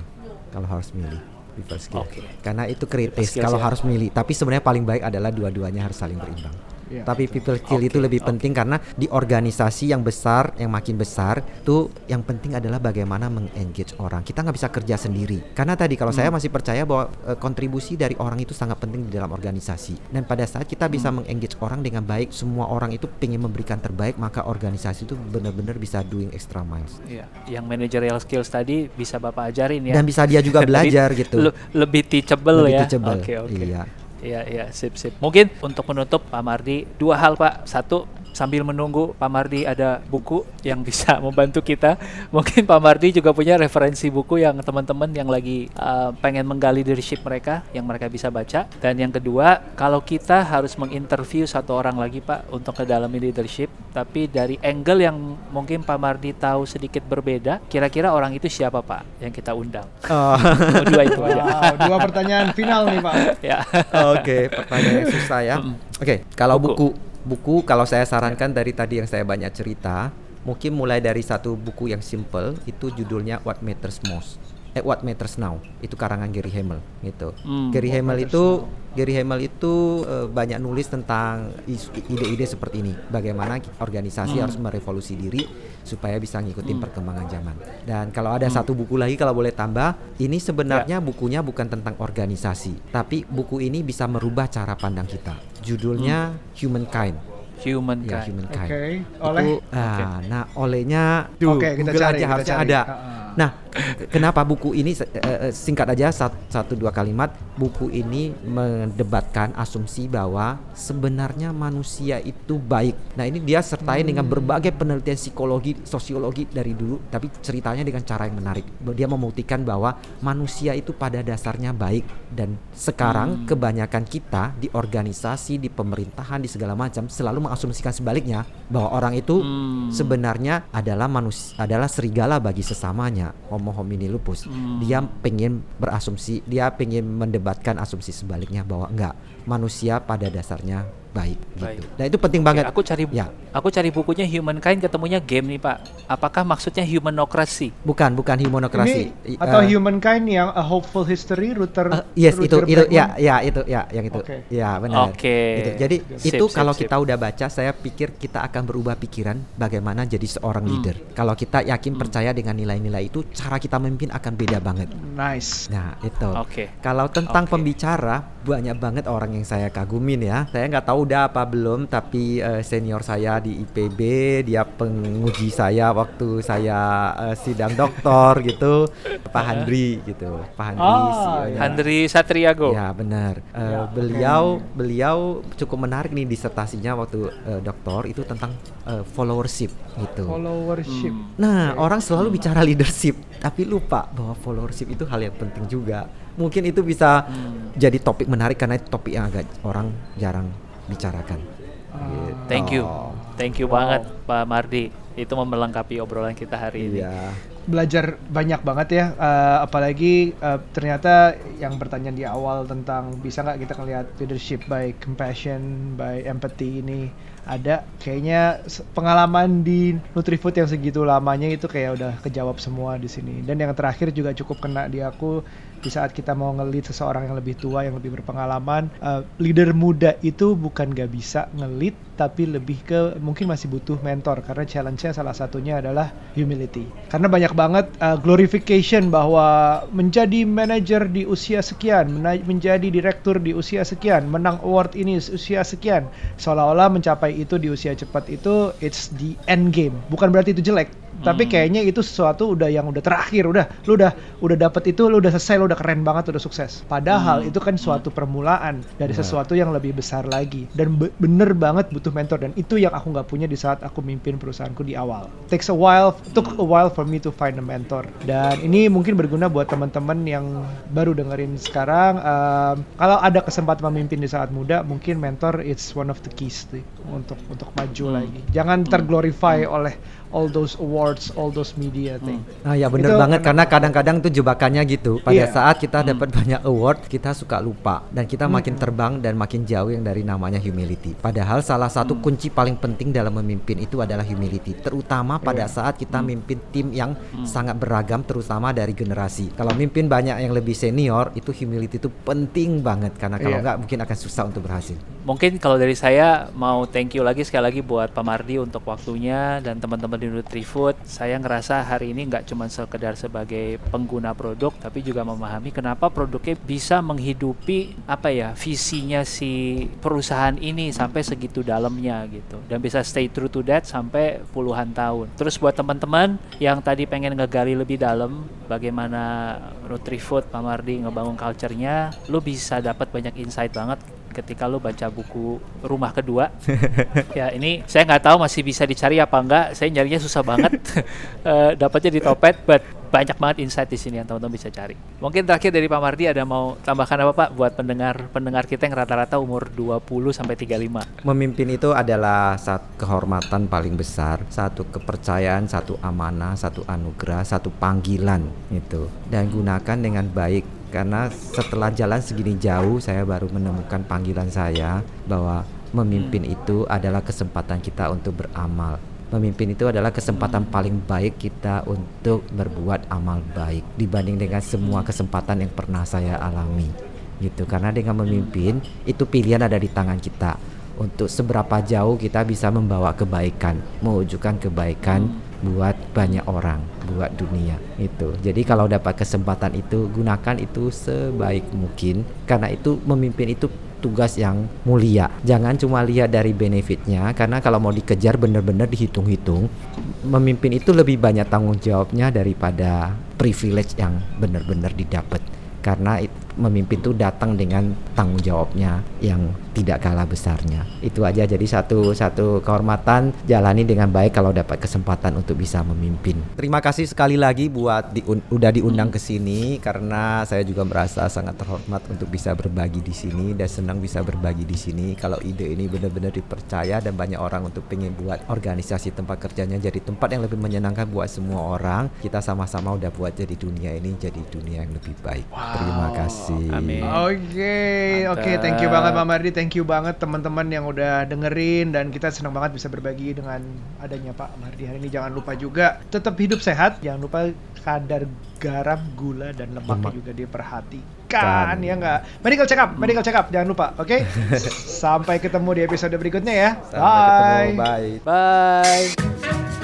Speaker 2: kalau harus milih people skill
Speaker 4: Oke.
Speaker 2: karena itu kritis kalau
Speaker 4: ya.
Speaker 2: harus milih tapi sebenarnya paling baik adalah dua-duanya harus saling berimbang
Speaker 3: Iya.
Speaker 2: Tapi people skill itu
Speaker 4: Oke,
Speaker 2: lebih penting karena di organisasi yang besar, yang makin besar, tuh yang penting adalah bagaimana mengengage orang. Kita nggak bisa kerja sendiri. Karena tadi kalau
Speaker 4: Hmm.
Speaker 2: saya masih percaya bahwa eh, kontribusi dari orang itu sangat penting di dalam organisasi. Dan pada saat kita bisa
Speaker 4: Hmm.
Speaker 2: mengengage orang dengan baik, semua orang itu pengen memberikan terbaik, maka organisasi itu benar-benar bisa doing extra miles.
Speaker 4: Iya, yang managerial skills tadi bisa Bapak ajarin ya.
Speaker 2: Dan bisa dia juga [LAUGHS]
Speaker 4: Lebih-
Speaker 2: belajar gitu.
Speaker 4: le- lebih teachable
Speaker 2: Lebih
Speaker 4: ya.
Speaker 2: teachable.
Speaker 4: Oke, oke.
Speaker 2: Iya.
Speaker 4: Iya, iya, sip, sip. Mungkin untuk menutup Pak Mardi, dua hal Pak. Satu, sambil menunggu Pak Mardi ada buku yang bisa [LAUGHS] membantu kita. Mungkin Pak Mardi juga punya referensi buku yang teman-teman yang lagi uh, pengen menggali leadership mereka, yang mereka bisa baca. Dan yang kedua, kalau kita harus menginterview satu orang lagi Pak untuk ke dalam leadership, tapi dari angle yang mungkin Pak Mardi tahu sedikit berbeda, kira-kira orang itu siapa Pak yang kita undang?
Speaker 2: Oh. [LAUGHS]
Speaker 4: Dua itu aja.
Speaker 3: Wow, dua pertanyaan final nih Pak. [LAUGHS]
Speaker 4: ya.
Speaker 2: Oke, pertanyaan yang susah ya. Oke, kalau buku. buku kalau saya sarankan dari tadi yang saya banyak cerita, mungkin mulai dari satu buku yang simple itu judulnya What Matters Most. Eh, What Matters Now itu karangan Gary Hamel gitu.
Speaker 4: Hmm,
Speaker 2: Gary
Speaker 3: What
Speaker 2: Hamel itu Gary Hamel itu eh, banyak nulis tentang ide-ide seperti ini. Bagaimana organisasi harus merevolusi diri supaya bisa ngikutin perkembangan zaman. Dan kalau ada satu buku lagi kalau boleh tambah, ini sebenarnya bukunya bukan tentang organisasi, tapi buku ini bisa merubah cara pandang kita. Judulnya Humankind.
Speaker 4: Human
Speaker 2: Ya,
Speaker 4: kind.
Speaker 2: Humankind.
Speaker 3: Oke,
Speaker 2: Itu,
Speaker 3: oleh
Speaker 2: ah, nah olehnya
Speaker 3: Oke, kita
Speaker 2: Google
Speaker 3: cari,
Speaker 2: aja
Speaker 3: kita
Speaker 2: harusnya
Speaker 3: cari.
Speaker 2: ada.
Speaker 3: Ah, ah.
Speaker 2: Nah, kenapa buku ini eh, singkat aja sat- satu dua kalimat, buku ini mendebatkan asumsi bahwa sebenarnya manusia itu baik. Nah, ini dia sertai dengan
Speaker 3: Hmm.
Speaker 2: berbagai penelitian psikologi, sosiologi dari dulu, tapi ceritanya dengan cara yang menarik. Dia membuktikan bahwa manusia itu pada dasarnya baik dan sekarang kebanyakan kita di organisasi, di pemerintahan, di segala macam selalu mengasumsikan sebaliknya bahwa orang itu
Speaker 4: Hmm.
Speaker 2: sebenarnya adalah manusia adalah serigala bagi sesamanya homo homini lupus
Speaker 4: Hmm.
Speaker 2: dia pengen berasumsi dia pengen mendebatkan asumsi sebaliknya bahwa enggak manusia pada dasarnya baik,
Speaker 4: Baik.
Speaker 2: gitu nah itu penting banget
Speaker 4: Aku cari
Speaker 2: ya
Speaker 4: aku cari bukunya Humankind ketemunya game nih Pak. Apakah maksudnya humanocracy?
Speaker 2: bukan bukan humanokrasi
Speaker 3: Ini atau
Speaker 2: Eh,
Speaker 3: Humankind yang A Hopeful History Ruther
Speaker 2: eh, yes itu
Speaker 3: Rutger
Speaker 2: itu
Speaker 3: Bregman?
Speaker 2: ya ya itu ya yang itu
Speaker 3: Oke.
Speaker 2: ya benar
Speaker 4: Oke.
Speaker 2: Itu. jadi
Speaker 4: Sip,
Speaker 2: itu
Speaker 4: sip,
Speaker 2: kalau
Speaker 4: sip.
Speaker 2: kita udah baca saya pikir kita akan berubah pikiran bagaimana jadi seorang
Speaker 4: Hmm.
Speaker 2: leader kalau kita yakin percaya dengan nilai-nilai itu cara kita memimpin akan beda banget
Speaker 3: Nice.
Speaker 2: Nah itu.
Speaker 4: Oke.
Speaker 2: Kalau tentang
Speaker 4: Oke.
Speaker 2: pembicara banyak banget orang yang saya kagumin ya. Saya nggak tahu udah apa belum, tapi eh, senior saya di IPB dia penguji saya waktu saya eh, sidang doktor gitu, Pak Handri gitu, Pak Handri. CEO-nya.
Speaker 4: Handri Satriago.
Speaker 2: Ya benar. Eh,
Speaker 3: Ya,
Speaker 2: beliau beliau cukup menarik nih disertasinya waktu eh, doktor itu tentang eh, followership gitu.
Speaker 3: Followership.
Speaker 4: Hmm.
Speaker 2: Nah, orang selalu bicara leadership, tapi lupa bahwa followership itu hal yang penting juga. Mungkin itu bisa
Speaker 4: Hmm.
Speaker 2: jadi topik menarik karena itu topik yang agak orang jarang bicarakan. Gitu.
Speaker 4: Thank you. Thank you
Speaker 3: Wow.
Speaker 4: banget Pak Mardi. Itu melengkapi obrolan kita hari ini.
Speaker 2: Iya.
Speaker 3: belajar banyak banget ya eh, apalagi eh, ternyata yang pertanyaan di awal tentang bisa nggak kita ngelihat leadership by compassion by empathy ini ada kayaknya pengalaman di Nutrifood yang segitu lamanya itu kayak udah kejawab semua di sini dan yang terakhir juga cukup kena di aku di saat kita mau ngelit seseorang yang lebih tua yang lebih berpengalaman eh, leader muda itu bukan gak bisa ngelit tapi lebih ke mungkin masih butuh mentor karena challenge-nya salah satunya adalah humility. Karena banyak banget uh, glorification bahwa menjadi manajer di usia sekian mena- menjadi direktur di usia sekian menang award ini usia sekian seolah-olah mencapai itu di usia cepat itu it's the end game. Bukan berarti itu jelek tapi kayaknya itu sesuatu udah yang udah terakhir. Udah lu udah udah dapet itu lu udah selesai lu udah keren banget udah sukses. Padahal itu kan suatu permulaan dari sesuatu yang lebih besar lagi. Dan be- bener banget butuh mentor. Dan itu yang aku nggak punya di saat aku mimpin perusahaanku di awal. Takes a while took a while for me to find a mentor. Dan ini mungkin berguna buat teman-teman yang baru dengerin sekarang. Um, kalau ada kesempatan memimpin di saat muda mungkin mentor it's one of the keys sih untuk untuk maju lagi. Jangan terglorify oleh all those awards all those media thing
Speaker 2: Ah ya bener
Speaker 3: Itu
Speaker 2: banget karena kadang-kadang tuh jebakannya gitu. Pada
Speaker 3: Iya.
Speaker 2: saat kita dapat banyak award, kita suka lupa dan kita makin terbang dan makin jauh yang dari namanya humility. Padahal salah satu kunci paling penting dalam memimpin itu adalah humility, terutama pada saat kita mimpin tim yang sangat beragam terutama dari generasi. Kalau mimpin banyak yang lebih senior, itu humility itu penting banget karena kalau
Speaker 3: Iya.
Speaker 2: nggak mungkin akan susah untuk berhasil.
Speaker 4: mungkin kalau dari saya mau thank you lagi sekali lagi buat Pak Mardi untuk waktunya dan teman-teman di NutriFood. Saya ngerasa hari ini nggak cuma sekedar sebagai pengguna produk, tapi juga memahami kenapa produknya bisa menghidupi apa ya visinya si perusahaan ini sampai segitu dalamnya gitu dan bisa stay true to that sampai puluhan tahun. Terus buat teman-teman yang tadi pengen ngegali lebih dalam bagaimana NutriFood Pak Mardi ngebangun culture-nya, lu bisa dapat banyak insight banget ketika lu baca buku rumah kedua [LAUGHS] ya ini saya nggak tahu masih bisa dicari apa enggak saya nyarinya susah banget uh, [LAUGHS] dapatnya di topet but banyak banget insight di sini yang teman-teman bisa cari. Mungkin terakhir dari Pak Mardi ada mau tambahkan apa Pak buat pendengar pendengar kita yang rata-rata umur 20 sampai 35.
Speaker 2: Memimpin itu adalah satu kehormatan paling besar, satu kepercayaan, satu amanah, satu anugerah, satu panggilan itu. Dan gunakan dengan baik karena setelah jalan segini jauh saya baru menemukan panggilan saya bahwa memimpin itu adalah kesempatan kita untuk beramal. Memimpin itu adalah kesempatan paling baik kita untuk berbuat amal baik dibanding dengan semua kesempatan yang pernah saya alami. Gitu. Karena dengan memimpin itu pilihan ada di tangan kita untuk seberapa jauh kita bisa membawa kebaikan, mewujudkan kebaikan buat banyak orang, buat dunia itu. Jadi kalau dapat kesempatan itu gunakan itu sebaik mungkin karena itu memimpin itu tugas yang mulia. Jangan cuma lihat dari benefitnya karena kalau mau dikejar benar-benar dihitung-hitung, memimpin itu lebih banyak tanggung jawabnya daripada privilege yang benar-benar didapat. Karena memimpin itu datang dengan tanggung jawabnya yang tidak kalah besarnya. Itu aja jadi satu satu kehormatan jalani dengan baik kalau dapat kesempatan untuk bisa memimpin. Terima kasih sekali lagi buat di, udah diundang ke sini karena saya juga merasa sangat terhormat untuk bisa berbagi di sini dan senang bisa berbagi di sini. Kalau ide ini benar-benar dipercaya dan banyak orang untuk pengen buat organisasi tempat kerjanya jadi tempat yang lebih menyenangkan buat semua orang. Kita sama-sama udah buat jadi dunia ini jadi dunia yang lebih baik. Wow. Terima kasih.
Speaker 4: Amin.
Speaker 3: Oke, okay. oke, okay, thank you banget Pak Mardi, thank you banget teman-teman yang udah dengerin dan kita senang banget bisa berbagi dengan adanya Pak Mardi hari ini. Jangan lupa juga tetap hidup sehat, jangan lupa kadar garam, gula dan lemaknya juga diperhatikan kan. ya enggak. Medical check up, medical check up jangan lupa, oke? Okay? [LAUGHS] Sampai ketemu di episode berikutnya ya.
Speaker 2: Sampai bye. Ketemu, bye.
Speaker 4: Bye.